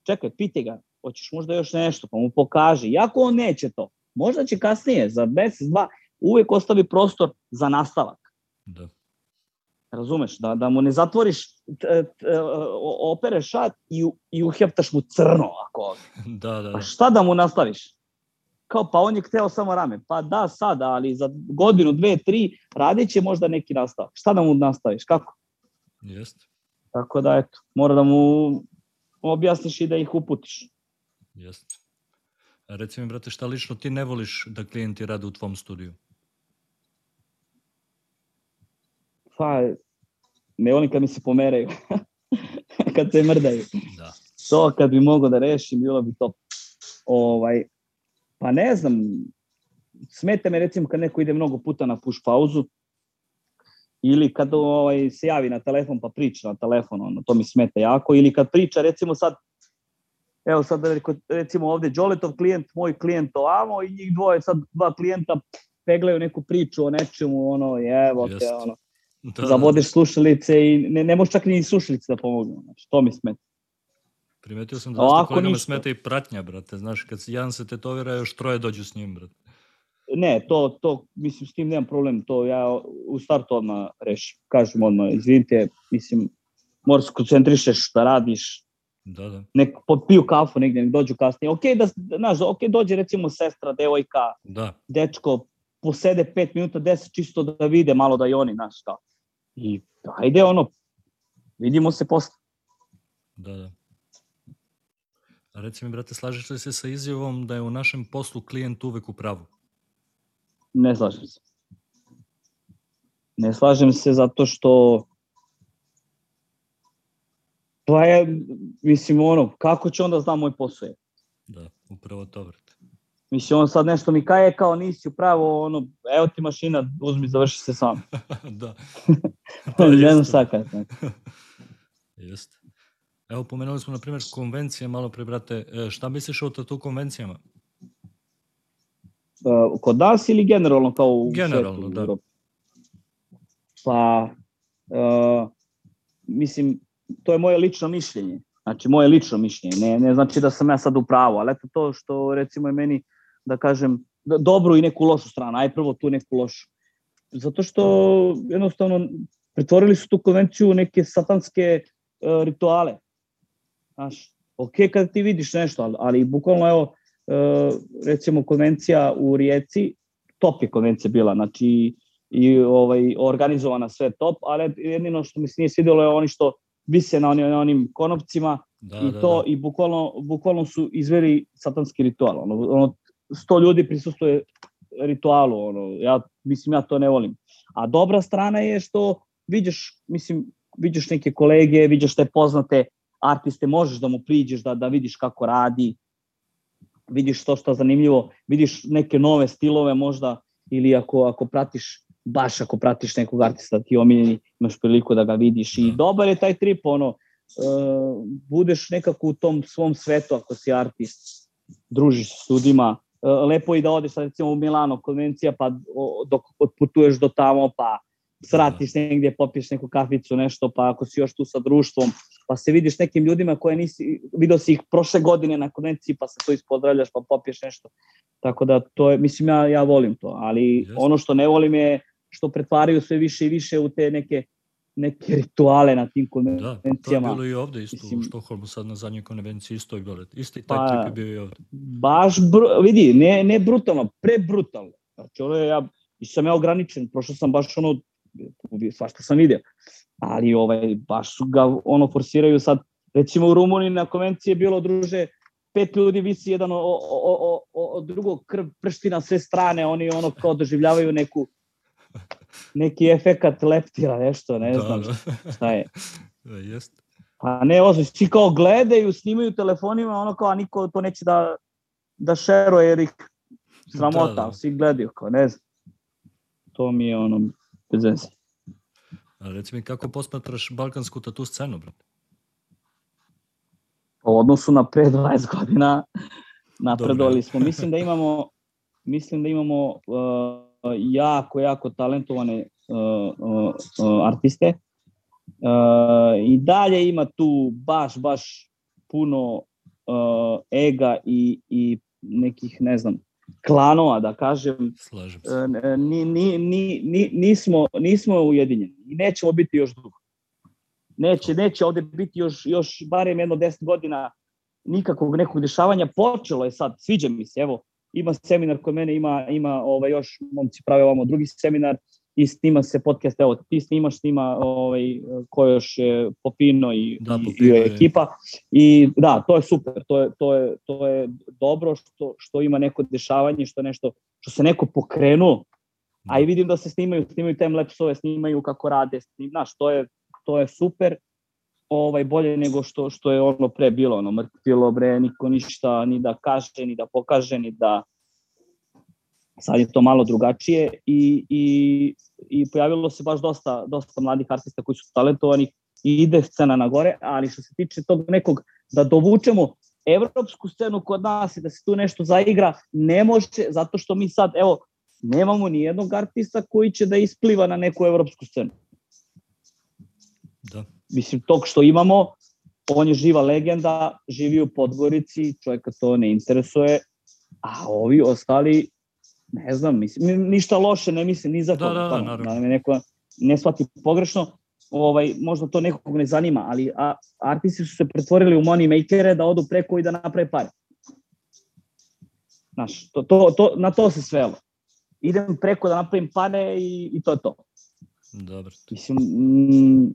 Speaker 2: čekaj, pite ga, hoćeš možda još nešto, pa mu pokaži. Jako on neće to. Možda će kasnije, za mesec, dva, uvek ostavi prostor za nastavak.
Speaker 1: Da.
Speaker 2: Razumeš, da, da mu ne zatvoriš, t, t, opereš šat i, i uheptaš mu crno ako
Speaker 1: Da, da.
Speaker 2: Pa šta da mu nastaviš? Kao, pa on je hteo samo rame. Pa da, sada, ali za godinu, dve, tri, radit će možda neki nastavak. Šta da mu nastaviš? Kako?
Speaker 1: Jeste.
Speaker 2: Tako da, eto, mora da mu objasniš i da ih uputiš.
Speaker 1: Jeste. Reci mi, brate, šta lično ti ne voliš da klijenti rade u tvom studiju?
Speaker 2: pa ne volim kad mi se pomeraju, kad se mrdaju.
Speaker 1: Da.
Speaker 2: To kad bi mogo da rešim, bilo bi to. Ovaj, pa ne znam, smete me recimo kad neko ide mnogo puta na push pauzu, ili kad ovaj, se javi na telefon pa priča na telefon, ono, to mi smeta jako, ili kad priča recimo sad, evo sad recimo ovde Đoletov klijent, moj klijent ovamo i njih dvoje, sad dva klijenta peglaju neku priču o nečemu, ono, evo te, ono, Da, da. Zavodeš slušalice i ne, ne možeš čak ni slušalice da pomogu. Znači, to mi smeta.
Speaker 1: Primetio sam da Ovako kolegama ništa. smeta i pratnja, brate. Znaš, kad jedan se tetovira, još troje dođu s njim, brate.
Speaker 2: Ne, to, to, mislim, s tim nemam problem. To ja u startu odmah rešim. Kažem odmah, izvinite, mislim, moraš se koncentrišeš da radiš,
Speaker 1: Da, da.
Speaker 2: Nek popiju kafu negde, nek dođu kasnije. Ok, da, znaš, ok, dođe recimo sestra, devojka,
Speaker 1: da.
Speaker 2: dečko, posede 5 minuta, 10 čisto da vide malo da i oni, znaš, kao. I ajde ono, vidimo se posle.
Speaker 1: Da, da. Reci mi, brate, slažeš li se sa izjavom da je u našem poslu klijent uvek u pravu?
Speaker 2: Ne slažem se. Ne slažem se zato što pa je, mislim, ono, kako će onda znam moj posao?
Speaker 1: Da, upravo to, vrte.
Speaker 2: Mislim, on sad nešto mi kaje kao nisi upravo, ono, evo ti mašina, uzmi, završi se sam.
Speaker 1: da.
Speaker 2: ne znam šta kaj.
Speaker 1: Jeste. Evo, pomenuli smo, na primjer, konvencije, malo pre, brate. E, šta misliš o tu konvencijama?
Speaker 2: Uh, kod nas ili generalno kao u
Speaker 1: Generalno, svetu, da.
Speaker 2: Pa, uh, mislim, to je moje lično mišljenje. Znači, moje lično mišljenje. Ne, ne znači da sam ja sad u pravu, ali eto to što, recimo, je meni, da kažem, dobru i neku lošu stranu. Aj prvo tu neku lošu. Zato što, jednostavno, pretvorili su tu konvenciju u neke satanske uh, rituale. Znaš, ok kad ti vidiš nešto, ali, ali bukvalno, evo, uh, recimo, konvencija u Rijeci, top je konvencija bila, znači, i ovaj, organizovana sve top, ali jedino što mi se nije svidjelo je oni što vise na, onim, na onim konopcima da, i da, to da. i bukvalno, bukvalno su izveli satanski ritual. Ono, ono, sto ljudi prisustuje ritualu, ono, ja, mislim, ja to ne volim. A dobra strana je što vidiš, mislim, vidiš neke kolege, vidiš te poznate artiste, možeš da mu priđeš, da, da vidiš kako radi, vidiš to što je zanimljivo, vidiš neke nove stilove možda, ili ako, ako pratiš baš ako pratiš nekog artista ti omiljeni, imaš priliku da ga vidiš i da. dobar je taj trip, ono, uh, budeš nekako u tom svom svetu ako si artist, družiš s ljudima, uh, lepo i da odeš sad recimo u Milano konvencija pa dok otputuješ do tamo pa sratiš negdje, popiješ neku kaficu, nešto, pa ako si još tu sa društvom, pa se vidiš nekim ljudima koje nisi, vidio si ih prošle godine na konvenciji, pa se to ispozdravljaš, pa popiješ nešto. Tako da to je, mislim, ja, ja volim to, ali yes. ono što ne volim je što pretvaraju sve više i više u te neke neke rituale na tim konvencijama. Da, to je
Speaker 1: bilo i ovde isto, Mislim, u Štokholmu sad na zadnjoj konvenciji isto je bilo. Isti taj pa, trip je bio i ovde.
Speaker 2: Baš, br, vidi, ne, ne brutalno, prebrutalno. Znači, ono je, ja, sam ja ograničen, prošao sam baš ono, svašta sam vidio, ali ovaj, baš ga ono forsiraju sad, recimo u Rumuniji na konvenciji je bilo, druže, pet ljudi visi jedan o, o, o, o, o drugog krv pršti na sve strane, oni ono kao doživljavaju neku neki efekat leptira, nešto, ne da, znam da. šta je.
Speaker 1: Da, jest.
Speaker 2: Pa ne, ozbiljno, svi kao gledaju, snimaju telefonima, ono kao, a niko to neće da, da šeruje, jer ih sramota, da, da. svi gledaju, kao, ne znam. To mi je ono, bez veze.
Speaker 1: A reci mi, kako posmatraš balkansku tatu scenu, brate?
Speaker 2: U odnosu na pre 20 godina napredovali smo. Mislim da imamo, mislim da imamo uh, jako, jako talentovane uh, uh, uh, artiste. I dalje ima tu baš, baš puno ega i, i nekih, ne znam, klanova, da kažem.
Speaker 1: Slažem se.
Speaker 2: Ni, ni, ni, ni, nismo, nismo ujedinjeni i nećemo biti još dugo. Neće, neće ovde biti još, još barem jedno deset godina nikakvog nekog dešavanja. Počelo je sad, sviđa mi se, evo, ima seminar kod mene, ima, ima ovaj, još momci prave ovamo drugi seminar i snima se podcast, evo ti snimaš, snima ovaj, ko još je Popino i, da, Popino i, i ekipa. I da, to je super, to je, to je, to je dobro što, što ima neko dešavanje, što nešto, što se neko pokrenuo, a i vidim da se snimaju, snimaju timelapse-ove, snimaju kako rade, snim, znaš, to je, to je super, ovaj bolje nego što što je ono pre bilo, ono mrtvilo bre, niko ništa ni da kaže, ni da pokaže, ni da sad je to malo drugačije i, i, i pojavilo se baš dosta, dosta mladih artista koji su talentovani i ide scena na gore, ali što se tiče tog nekog da dovučemo evropsku scenu kod nas i da se tu nešto zaigra, ne može, zato što mi sad, evo, nemamo ni jednog artista koji će da ispliva na neku evropsku scenu.
Speaker 1: Da
Speaker 2: mislim, tog što imamo, on je živa legenda, živi u Podgorici, čovjeka to ne interesuje, a ovi ostali, ne znam, mislim, ništa loše ne mislim ni za to.
Speaker 1: Da, da, da, naravno.
Speaker 2: Da me neko ne shvati pogrešno, ovaj, možda to nekog ne zanima, ali a, artisti su se pretvorili u money makere da odu preko i da naprave pare. Znaš, to, to, to, na to se svelo. Idem preko da napravim pare i, i to je to.
Speaker 1: Dobro.
Speaker 2: Mislim, mm,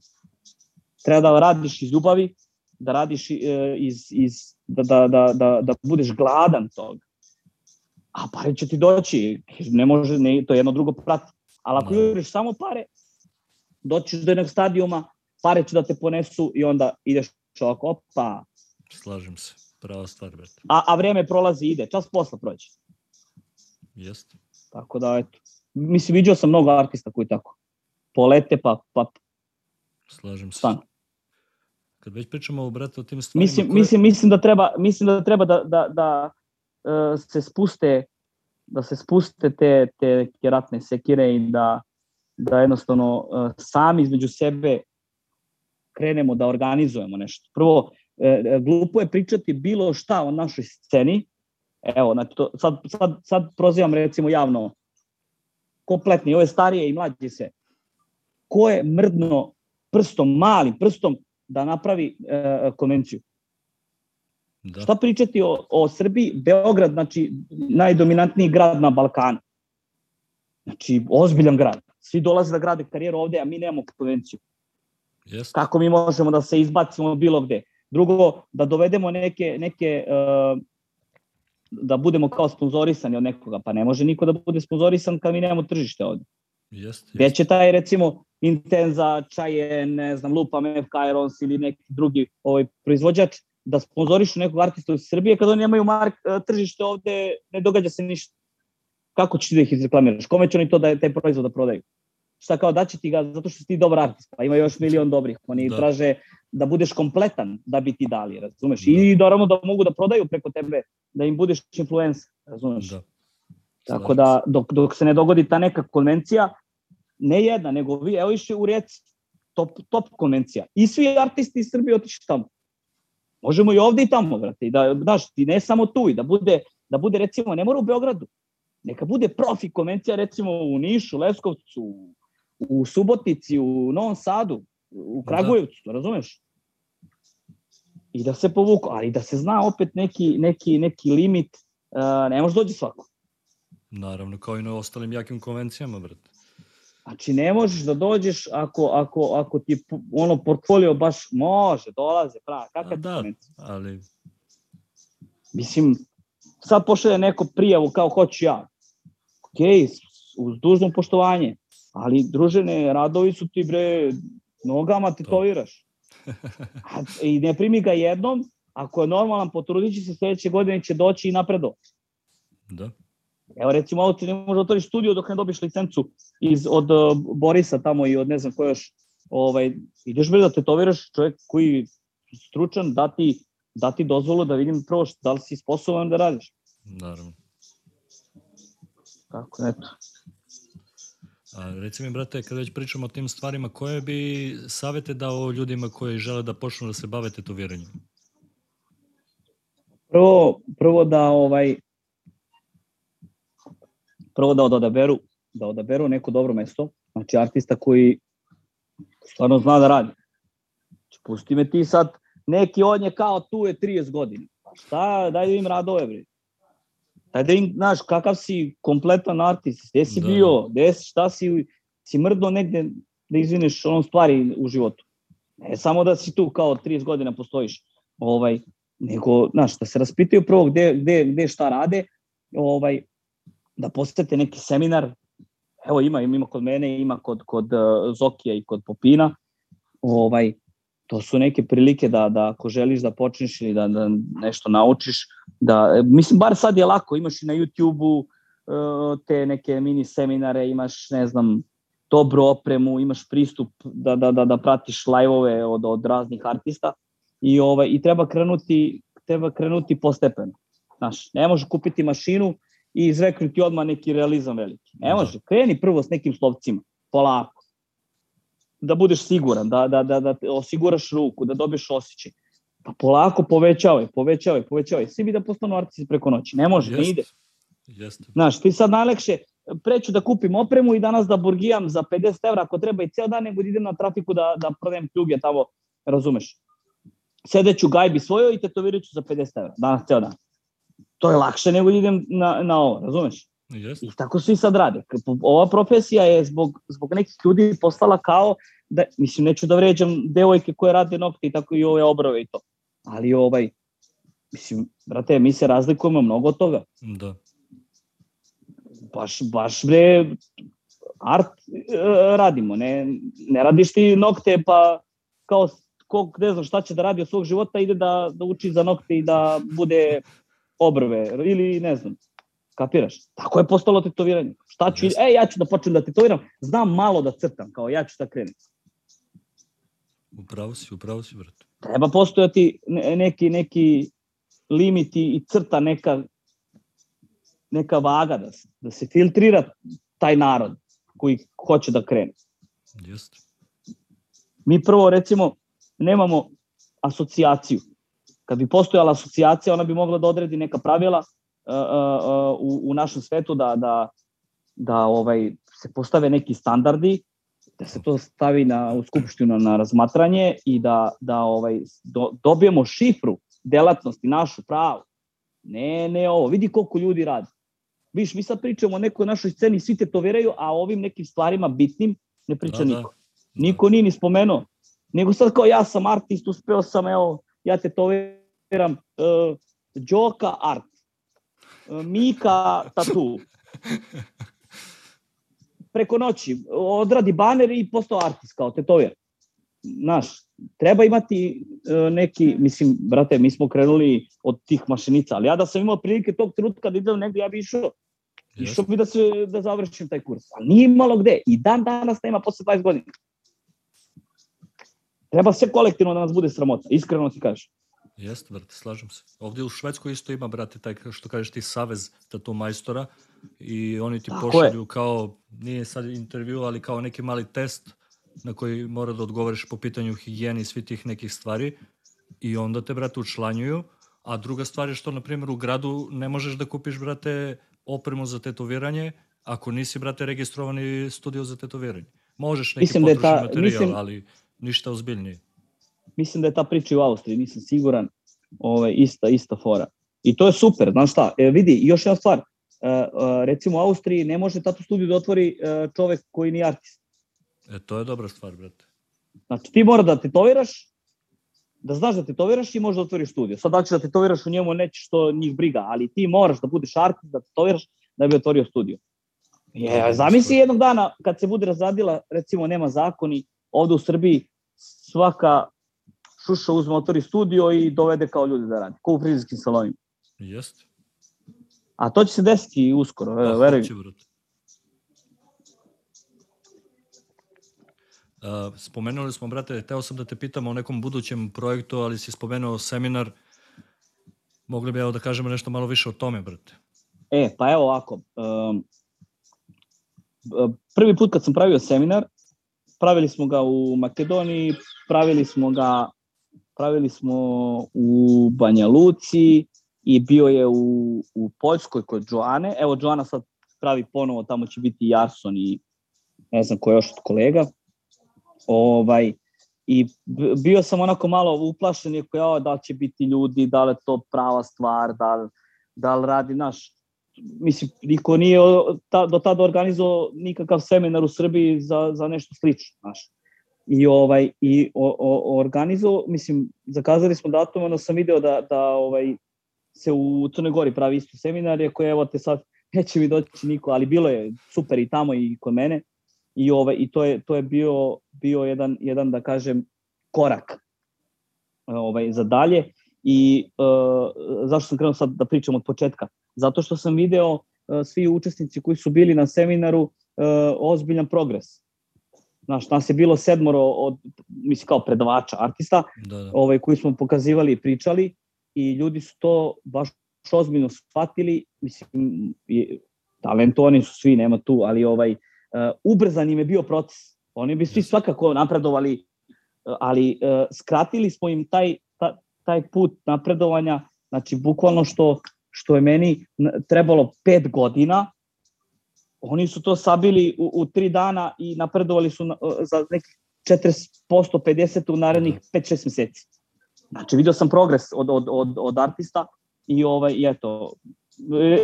Speaker 2: treba da radiš iz ljubavi, da radiš e, iz, iz da, da, da, da, da budeš gladan toga. A pare će ti doći, ne može, ne, to je jedno drugo prati. Ali ako da. juriš samo pare, doći do jednog stadijuma, pare će da te ponesu i onda ideš ovako, opa.
Speaker 1: Slažem se, prava stvar, brate.
Speaker 2: A, a vreme prolazi ide, čas posla prođe.
Speaker 1: Jeste.
Speaker 2: Tako da, eto. Mislim, vidio sam mnogo artista koji tako. Polete pa, pa
Speaker 1: Slažem se.
Speaker 2: Stan.
Speaker 1: Kad već pričamo o brate o tim stvarima...
Speaker 2: Mislim, koje... mislim, mislim da treba, mislim da treba da, da, da se spuste da se spuste te, te, ratne sekire i da, da jednostavno uh, sami između sebe krenemo da organizujemo nešto. Prvo, e, glupo je pričati bilo šta o našoj sceni. Evo, znači to, sad, sad, sad prozivam recimo javno kompletni, ove starije i mlađe se. Ko je mrdno prstom, malim prstom, da napravi e, konvenciju? Da. Šta pričati o, o Srbiji? Beograd, znači, najdominantniji grad na Balkanu. Znači, ozbiljan grad. Svi dolaze da grade karijeru ovde, a mi nemamo konvenciju.
Speaker 1: Yes.
Speaker 2: Kako mi možemo da se izbacimo bilo gde? Drugo, da dovedemo neke, neke uh, da budemo kao sponzorisani od nekoga, pa ne može niko da bude sponzorisan kad mi nemamo tržište ovde.
Speaker 1: Jest,
Speaker 2: Gde će taj, recimo, Intenza, Čaje, ne znam, Lupam, FK Irons ili neki drugi ovaj, proizvođač, da sponzorišu nekog artista u Srbije, kada oni nemaju mark, e, tržište ovde, ne događa se ništa. Kako ćeš ti da ih izreklamiraš? Kome će oni to da taj proizvod da prodaju? Šta kao daće ti ga zato što si ti dobar artist, pa ima još milion dobrih. Oni da. traže da budeš kompletan da bi ti dali, razumeš? Da. I naravno da mogu da prodaju preko tebe, da im budeš influencer, razumeš? Da. Tako da dok, dok se ne dogodi ta neka konvencija, ne jedna, nego vi, evo išli u Rijeci, top, top konvencija. I svi artisti iz Srbije otišli tamo. Možemo i ovde i tamo, brate, i da, daš, ti ne samo tu, i da bude, da bude recimo, ne mora u Beogradu, neka bude profi konvencija recimo u Nišu, Leskovcu, u Subotici, u Novom Sadu, u da. Kragujevcu, da. razumeš? I da se povuku, ali da se zna opet neki, neki, neki limit, uh, ne može dođi svako.
Speaker 1: Naravno, kao i na ostalim jakim konvencijama, brate.
Speaker 2: Znači, ne možeš da dođeš ako, ako, ako ti ono portfolio baš može, dolaze, pravi, kakva
Speaker 1: da, ali...
Speaker 2: Mislim, sad pošalje neko prijavu kao hoću ja. Ok, uz dužno poštovanje, ali družene radovi su ti bre, nogama tetoviraš. A, I ne primi ga jednom, ako je normalan, potrudit će se sledeće godine će doći i napredo.
Speaker 1: Da.
Speaker 2: Evo recimo ovo ti ne može otvoriš studio dok ne dobiš licencu iz, od uh, Borisa tamo i od ne znam ko još. Ovaj, ideš bre da tetoviraš čovjek koji stručan, da ti, da ti dozvolu da vidim prvo što, da li si sposoban da radiš.
Speaker 1: Naravno.
Speaker 2: Tako, eto.
Speaker 1: A, reci mi, brate, kada već pričamo o tim stvarima, koje bi savete dao ljudima koji žele da počnu da se bave tetoviranjem?
Speaker 2: Prvo, prvo da ovaj prvo da odaberu da odaberu neko dobro mesto, znači artista koji stvarno zna da radi. Znači, pusti me ti sad, neki od nje kao tu je 30 godina. Šta, daj da im radove, bre. Daj da im, znaš, kakav si kompletan artist, gde si da. bio, gde si, šta si, si mrdno negde da izvineš onom stvari u životu. Ne samo da si tu kao 30 godina postojiš, ovaj, nego, znaš, da se raspitaju prvo gde, gde, gde šta rade, ovaj, da posete neki seminar, evo ima, ima kod mene, ima kod, kod uh, Zokija i kod Popina, ovaj, to su neke prilike da, da ako želiš da počneš ili da, da nešto naučiš, da, mislim, bar sad je lako, imaš i na YouTube-u uh, te neke mini seminare, imaš, ne znam, dobru opremu, imaš pristup da, da, da, da pratiš live-ove od, od raznih artista i, ovaj, i treba krenuti, treba krenuti postepeno. Znaš, ne možeš kupiti mašinu i izreknuti odmah neki realizam veliki. Ne da. može, kreni prvo s nekim slovcima, polako. Da budeš siguran, da, da, da, da osiguraš ruku, da dobiješ osjećaj. Pa polako povećavaj, povećavaj, povećavaj. Svi bi da postanu artisti preko noći. Ne može, Jest. ne ide.
Speaker 1: Jeste.
Speaker 2: Znaš, ti sad najlekše, preću da kupim opremu i danas da burgijam za 50 evra ako treba i ceo dan, nego da idem na trafiku da, da prodajem pljuge tamo, razumeš. Sedeću gajbi svojoj i tetovirat ću za 50 evra, danas ceo dan to je lakše nego idem na, na ovo, razumeš?
Speaker 1: Yes.
Speaker 2: I tako svi sad rade. Ova profesija je zbog, zbog nekih ljudi postala kao, da, mislim, neću da vređam devojke koje rade nokte i tako i ove obrove i to. Ali ovaj, mislim, brate, mi se razlikujemo mnogo od toga.
Speaker 1: Da.
Speaker 2: Baš, baš bre, art e, radimo, ne, ne radiš ti nokte pa kao ko ne znam šta će da radi od svog života ide da, da uči za nokte i da bude obrve ili ne znam, kapiraš? Tako je postalo tetoviranje. Šta ću, e, ja ću da počnem da tetoviram, znam malo da crtam, kao ja ću da krenem.
Speaker 1: Upravo si, upravo si, brate.
Speaker 2: Treba postojati neki, neki limiti i crta neka, neka vaga da se, da se filtrira taj narod koji hoće da krene.
Speaker 1: Jeste.
Speaker 2: Mi prvo, recimo, nemamo asocijaciju. Kad bi postojala asocijacija, ona bi mogla da odredi neka pravila uh, uh, u, u našem svetu da, da, da ovaj se postave neki standardi da se to stavi na u skupštinu na razmatranje i da da ovaj do, dobijemo šifru delatnosti našu pravu. Ne, ne ovo. Vidi koliko ljudi radi. Viš, mi sad pričamo o nekoj našoj sceni, svi te to veraju, a ovim nekim stvarima bitnim ne priča da, da. niko. Da. Niko nije ni spomenuo. Nego sad kao ja sam artist, uspeo sam, evo, ja te to veram, uh, Đoka art, uh, Mika tatu. Preko noći, odradi baner i postao artist kao tetover. Znaš, treba imati uh, neki, mislim, brate, mi smo krenuli od tih mašinica, ali ja da sam imao prilike tog trenutka da idem negde, ja bi išao Yes. Išao bi da, se, da završim taj kurs. Ali nije malo gde. I dan danas nema posle 20 godina. Treba sve kolektivno da nas bude sramota. Iskreno ti kažeš.
Speaker 1: Jeste, brate, slažem se. Ovdje u Švedskoj isto ima, brate, taj, što kažeš ti, savez tatu majstora i oni ti Tako pošalju je. kao, nije sad intervju, ali kao neki mali test na koji mora da odgovoriš po pitanju higijene i svi tih nekih stvari i onda te, brate, učlanjuju, a druga stvar je što, na primjer, u gradu ne možeš da kupiš, brate, opremu za tetoviranje ako nisi, brate, registrovani studio za tetoviranje. Možeš neki mislim potrošni da ta, materijal, mislim, ali ništa ozbiljnije.
Speaker 2: Mislim da je ta priča u Austriji, nisam siguran, ovaj, ista, ista fora. I to je super, znaš šta, e, vidi, još jedna stvar, e, e, recimo u Austriji ne može tato studiju da otvori e, čovek koji nije artist.
Speaker 1: E, to je dobra stvar, brate.
Speaker 2: Znači, ti mora da tetoviraš, da znaš da tetoviraš i možeš da otvoriš studio. Sad da ćeš da tetoviraš u njemu neće što njih briga, ali ti moraš da budeš artist, da tetoviraš da bi otvorio studio. Je, zamisli jednog dana kad se bude razradila, recimo nema zakoni, ovde u Srbiji svaka šuša uzme, otvori studio i dovede kao ljudi da radi, kao u frizerskim salonima.
Speaker 1: Jeste.
Speaker 2: A to će se desiti uskoro, pa, verujem.
Speaker 1: Uh, spomenuli smo, brate, teo sam da te pitam o nekom budućem projektu, ali si spomenuo seminar. Mogli bi evo da kažemo nešto malo više o tome, brate.
Speaker 2: E, pa evo ovako. Um, prvi put kad sam pravio seminar, pravili smo ga u Makedoniji, pravili smo ga pravili smo u Banja Luci i bio je u, u Poljskoj kod Joane. Evo, Joana sad pravi ponovo, tamo će biti Jarson i ne znam ko još od kolega. Ovaj, I bio sam onako malo uplašen, iako ja, da li će biti ljudi, da li je to prava stvar, da li, da li radi naš mislim, niko nije ta, do tada organizovao nikakav seminar u Srbiji za, za nešto slično, znaš. I ovaj i o, o, organizovao, mislim, zakazali smo datum, onda sam video da, da ovaj se u Crnoj Gori pravi isto seminar, iako evo te sad neće mi doći niko, ali bilo je super i tamo i kod mene. I ovaj i to je to je bio bio jedan jedan da kažem korak ovaj za dalje i uh, zašto sam krenuo sad da pričam od početka zato što sam video uh, svi učesnici koji su bili na seminaru uh, ozbiljan progres. Znaš, nas je bilo sedmoro od, mislim kao predavača, artista, da, da. Ovaj, koji smo pokazivali i pričali i ljudi su to baš ozbiljno shvatili, mislim, talentovani su svi, nema tu, ali ovaj, uh, ubrzan im je bio proces. Oni bi svi svakako napredovali, ali uh, skratili smo im taj, ta, taj put napredovanja, znači bukvalno što što je meni trebalo pet godina, oni su to sabili u, u tri dana i napredovali su na, za nekih 40%, 50% u narednih 5-6 mhm. meseci. Znači, video sam progres od, od, od, od artista i, ovaj, i eto,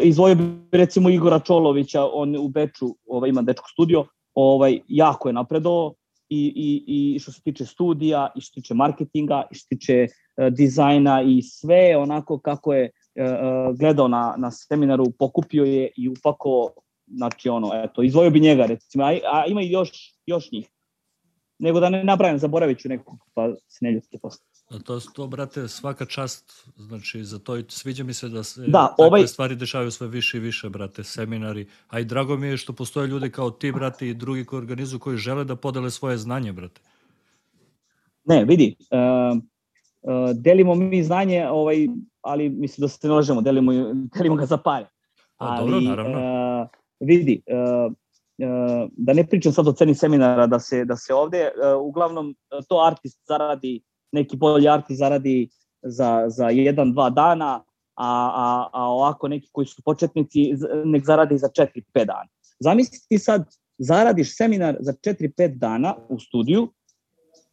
Speaker 2: izvojio bi recimo Igora Čolovića, on u Beču ovaj, ima dečko studio, ovaj, jako je napredovao i, i, i što se tiče studija, i što se tiče marketinga, i što se tiče uh, dizajna i sve onako kako je E, e, gledao na, na seminaru, pokupio je i upako znači ono, eto, izvojio bi njega, recimo, a, a ima i još, još njih. Nego da ne nabrajam, zaboravit ću nekog, pa se ne ljudite posle.
Speaker 1: A to, to, brate, svaka čast, znači, za to i sviđa mi se da se
Speaker 2: da, takve
Speaker 1: ovaj... stvari dešavaju sve više i više, brate, seminari. A i drago mi je što postoje ljudi kao ti, brate, i drugi koji organizuju, koji žele da podele svoje znanje, brate.
Speaker 2: Ne, vidi, uh, uh, delimo mi znanje, ovaj, ali mislim da se ne lažemo, delimo, delimo ga za pare.
Speaker 1: A, ali, dobro, naravno. Uh,
Speaker 2: vidi, uh, uh, da ne pričam sad o ceni seminara, da se, da se ovde, uh, uglavnom, to artist zaradi neki bolji artist zaradi za, za jedan, dva dana, a, a, a ovako neki koji su početnici nek zaradi za 4-5 dana. Zamisli ti sad, zaradiš seminar za 4-5 dana u studiju,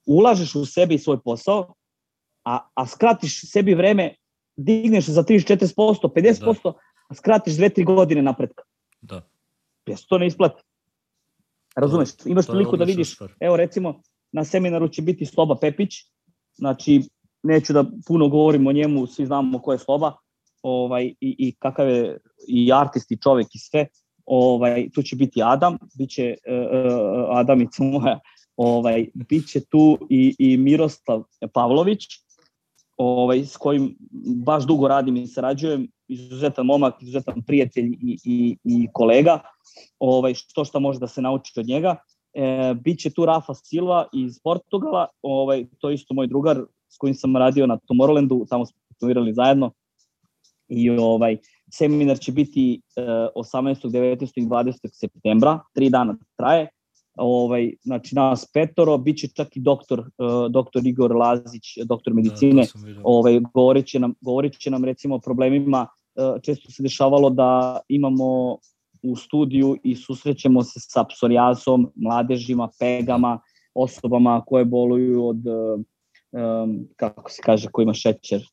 Speaker 2: ulažeš u sebe i svoj posao, a, a skratiš sebi vreme, digneš za 30-40%, 50%, da. a skratiš 2-3 godine napretka.
Speaker 1: Da.
Speaker 2: Jesi to ne isplati? Razumeš? Imaš priliku da vidiš, evo recimo, na seminaru će biti Sloba Pepić, Znači, neću da puno govorim o njemu, svi znamo ko je Sloba ovaj, i, i kakav je i artist i čovek i sve. Ovaj, tu će biti Adam, bit će uh, Adamica moja, ovaj, bit će tu i, i Miroslav Pavlović, ovaj, s kojim baš dugo radim i sarađujem, izuzetan momak, izuzetan prijatelj i, i, i kolega, ovaj, što šta može da se nauči od njega. E, biće tu Rafa Silva iz Portugala, ovaj, to je isto moj drugar s kojim sam radio na Tomorrowlandu, tamo smo promovirali zajedno. I ovaj seminar će biti e, 18. 19. i 20. septembra, tri dana traje. Ovaj, znači nas petoro, bit će čak i doktor, uh, doktor Igor Lazić, doktor da, medicine, da, ovaj, govorit, će nam, govorit će nam recimo o problemima, uh, često se dešavalo da imamo u studiju i susrećemo se sa psorijasom, mladežima, pegama, osobama koje boluju od, um, kako se kaže, ko ima šećer,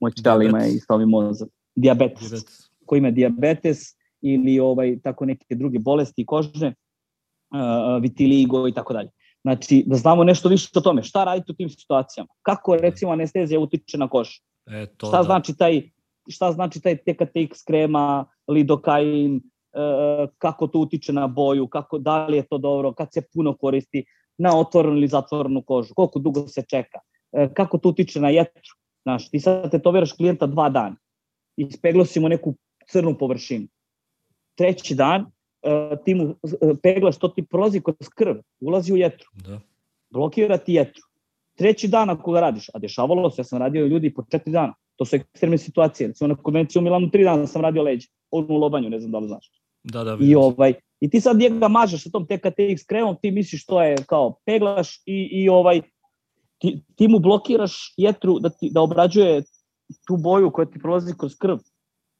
Speaker 2: moj čel ima i stavi mozak, diabetes, diabetes, ko ima diabetes ili ovaj tako neke druge bolesti kožne, vitiligo i tako dalje. Znači, da znamo nešto više o tome. Šta raditi u tim situacijama? Kako, recimo, anestezija utiče na kožu?
Speaker 1: E, to
Speaker 2: šta, da. znači taj, šta znači taj TKTX krema, lidokain, E, kako to utiče na boju, kako da li je to dobro, kad se puno koristi na otvorenu ili zatvorenu kožu, koliko dugo se čeka, e, kako to utiče na jetru. Znaš, ti sad tetoviraš klijenta dva dana i speglosimo neku crnu površinu. Treći dan e, ti mu peglaš, to ti prolazi kroz krv, ulazi u jetru.
Speaker 1: Da.
Speaker 2: Blokira ti jetru. Treći dan ako ga radiš, a dešavalo se, ja sam radio ljudi po četiri dana, to su ekstremne situacije. Recimo na konvenciju u Milanu tri dana sam radio leđe, u lobanju, ne znam da li znaš.
Speaker 1: Da, da,
Speaker 2: I, ovaj, I ti sad njega mažeš sa tom TKTX kremom, ti misliš to je kao peglaš i, i ovaj, ti, ti mu blokiraš jetru da, ti, da obrađuje tu boju koja ti prolazi kroz krv.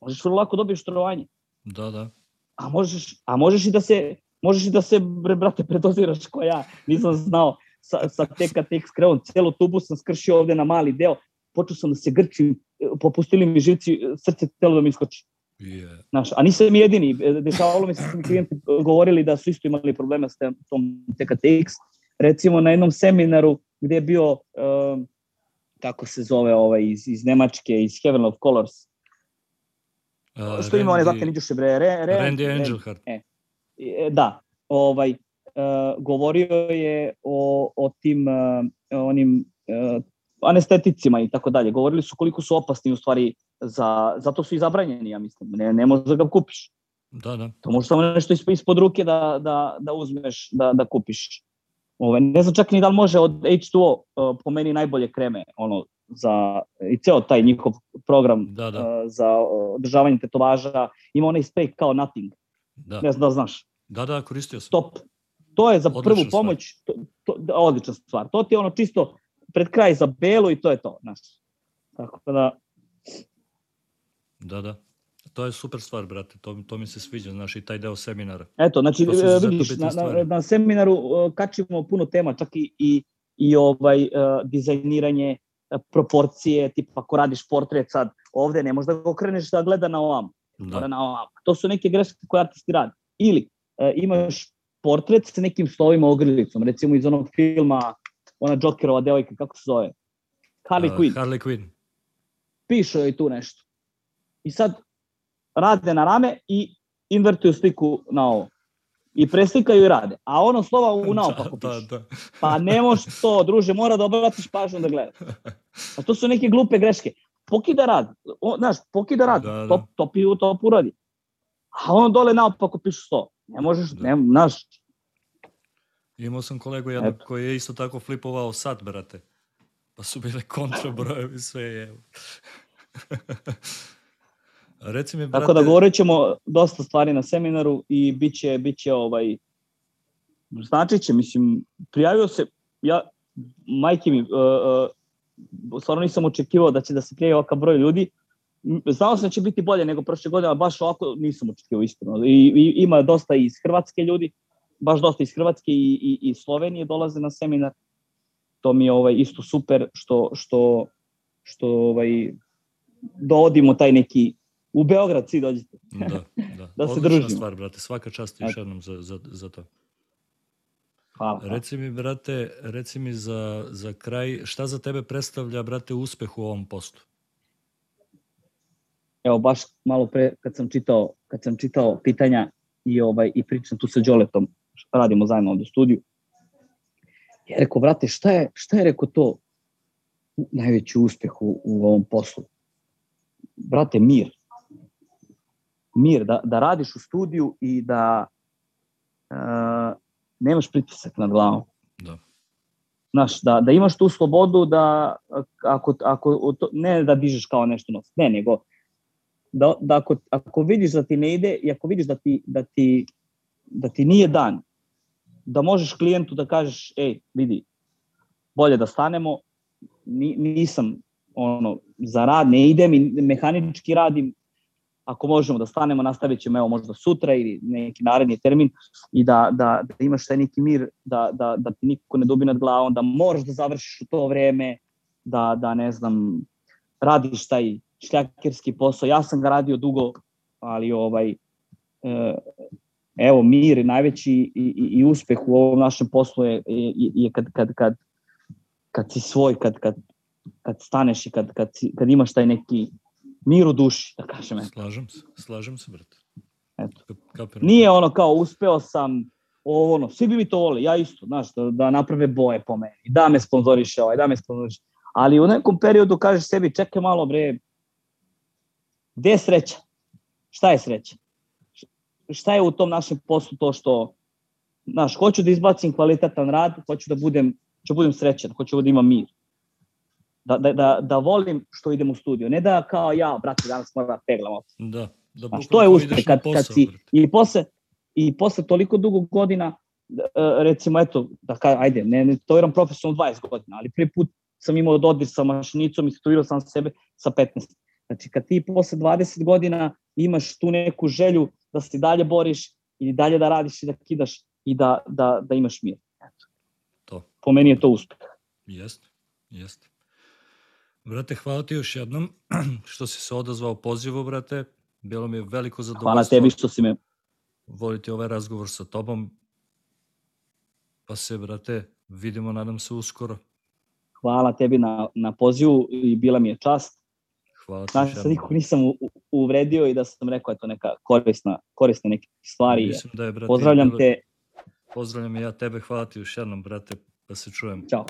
Speaker 2: Možeš vrlo lako dobiješ trovanje.
Speaker 1: Da, da.
Speaker 2: A možeš, a možeš i da se, možeš i da se, bre, brate, predoziraš ko ja. Nisam znao sa, sa TKTX kremom. Celo tubu sam skršio ovde na mali deo. Počeo sam da se grčim, popustili mi živci, srce telo da mi iskoči.
Speaker 1: Yeah.
Speaker 2: Znaš, a nisam jedini, dešavalo mi se da mi klijenti govorili da su isto imali problema s tom TKTX. Recimo na jednom seminaru gde je bio, um, kako se zove ovaj, iz, iz Nemačke, iz Heaven of Colors, Uh, što ima one zakne Niđuše, bre, re,
Speaker 1: re, Randy Angelhardt.
Speaker 2: E, e, da, ovaj, uh, govorio je o, o tim uh, onim uh, anesteticima i tako dalje. Govorili su koliko su opasni u stvari za, zato su i zabranjeni, ja mislim. Ne, ne možeš da ga kupiš.
Speaker 1: Da, da.
Speaker 2: To možeš samo nešto ispod ruke da, da, da uzmeš, da, da kupiš. Ove, ne znam čak ni da li može od H2O uh, po meni najbolje kreme ono, za, i ceo taj njihov program
Speaker 1: da, da.
Speaker 2: Uh, za održavanje tetovaža. Ima onaj spray kao nothing.
Speaker 1: Da.
Speaker 2: Ne znam da znaš.
Speaker 1: Da, da, koristio sam.
Speaker 2: Top. To je za odlična prvu pomoć, to, to, da, odlična stvar. To ti je ono čisto pred kraj za belo i to je to. Znaš. Tako da,
Speaker 1: Da, da. To je super stvar, brate, to, to mi se sviđa, znaš, i taj deo seminara.
Speaker 2: Eto, znači, e, vidiš, na, na, na seminaru uh, kačimo puno tema, čak i, i, i ovaj, uh, dizajniranje, proporcije, tipa ako radiš portret sad, ovde ne možda ga okreneš da gleda na ovam, da. na ovam. To su neke greške koje artisti rade. Ili uh, imaš portret sa nekim slovima ogrlicom, recimo iz onog filma, ona Jokerova devojka, kako se zove? Harley uh, Quinn.
Speaker 1: Harley Quinn.
Speaker 2: Piše joj tu nešto i sad rade na rame i invertuju sliku na ovo. I preslikaju i rade. A ono slova u naopako
Speaker 1: da, da, da.
Speaker 2: Pa ne možeš to, druže, mora da obratiš pažnju da gledaš. A to su neke glupe greške. Pokida rad, o, znaš, pokida rad, da, da. top, top, top uradi. A on dole naopako piše sto. Ne možeš, da. ne, znaš.
Speaker 1: Imao sam kolegu jednog koji je isto tako flipovao sat, brate. Pa su bile kontrabrojevi sve je. Reci mi, brate...
Speaker 2: Tako da govorit ćemo dosta stvari na seminaru i bit će, bit će ovaj, znači će, mislim, prijavio se, ja, majke mi, uh, uh, stvarno nisam očekivao da će da se prijavi ovakav broj ljudi, znao sam da će biti bolje nego prošle godine, a baš ovako nisam očekivao iskreno. I, i ima dosta iz Hrvatske ljudi, baš dosta iz Hrvatske i, i, i Slovenije dolaze na seminar. To mi je ovaj isto super što što što ovaj dovodimo taj neki u Beograd svi dođete.
Speaker 1: Da, da. da se družimo. stvar, brate. Svaka čast još jednom za, za, za to.
Speaker 2: Hvala.
Speaker 1: Reci mi, brate, reci mi za, za kraj, šta za tebe predstavlja, brate, uspeh u ovom postu?
Speaker 2: Evo, baš malo pre, kad sam čitao, kad sam čitao pitanja i, ovaj, i pričam tu sa Đoletom, radimo zajedno ovde u studiju, ja rekao, brate, šta je, šta je rekao to najveći uspeh u, u ovom poslu? Brate, mir mir, da, da radiš u studiju i da uh, nemaš pritisak nad glavom.
Speaker 1: Da.
Speaker 2: Znaš, da, da imaš tu slobodu da, ako, ako ne da dižeš kao nešto nos, ne, nego da, da ako, ako vidiš da ti ne ide i ako vidiš da ti, da ti, da ti nije dan, da možeš klijentu da kažeš, ej, vidi, bolje da stanemo, ni, nisam ono, za rad, ne idem i mehanički radim, ako možemo da stanemo, nastavit ćemo evo možda sutra ili neki naredni termin i da, da, da imaš taj neki mir, da, da, da ti niko ne dubi nad glavom, da moraš da završiš u to vreme, da, da ne znam, radiš taj šljakerski posao. Ja sam ga radio dugo, ali ovaj, e, evo, mir najveći i, i, i uspeh u ovom našem poslu je, je, je kad, kad, kad, kad si svoj, kad, kad, kad staneš i kad, kad, kad imaš taj neki mir u duši, da kažem.
Speaker 1: Eto. Slažem se, slažem se, brate.
Speaker 2: Eto. Kapiram. Nije ono kao uspeo sam ovo, ono, svi bi mi to voli, ja isto, znaš, da, da naprave boje po meni, da me sponzoriše ovaj, da me sponzoriše. Ali u nekom periodu kažeš sebi, čekaj malo bre, gde je sreća? Šta je sreća? Šta je u tom našem poslu to što, znaš, hoću da izbacim kvalitetan rad, hoću da budem, hoću da budem srećan, hoću da imam mir da, da, da, da volim što idem u studio. Ne da kao ja, brate, danas moram da peglam
Speaker 1: Da, da
Speaker 2: Znaš, to je uspeh kad, posao, kad si, i posle, i posle toliko dugo godina, e, recimo, eto, da ka, ajde, ne, ne to iram profesionalno 20 godina, ali prvi put sam imao dodir sa mašinicom i tatuirao sam sebe sa 15. Znači, kad ti posle 20 godina imaš tu neku želju da se dalje boriš i dalje da radiš i da kidaš i da, da, da imaš mir. Eto.
Speaker 1: To.
Speaker 2: Po meni je to uspeh.
Speaker 1: Jeste, jeste. Brate, hvala ti još jednom što si se odazvao pozivu, brate. Bilo mi je veliko zadovoljstvo.
Speaker 2: Hvala tebi što si me...
Speaker 1: Voliti ovaj razgovor sa tobom. Pa se, brate, vidimo, nadam se, uskoro.
Speaker 2: Hvala tebi na, na pozivu i bila mi je čast.
Speaker 1: Hvala ti Znaš,
Speaker 2: sad nikog nisam uvredio i da sam rekao, eto, neka korisna, korisne neke stvari. Mislim da je, brate, Pozdravljam te.
Speaker 1: Pozdravljam i ja tebe, hvala ti još jednom, brate, pa se čujem.
Speaker 2: Ćao.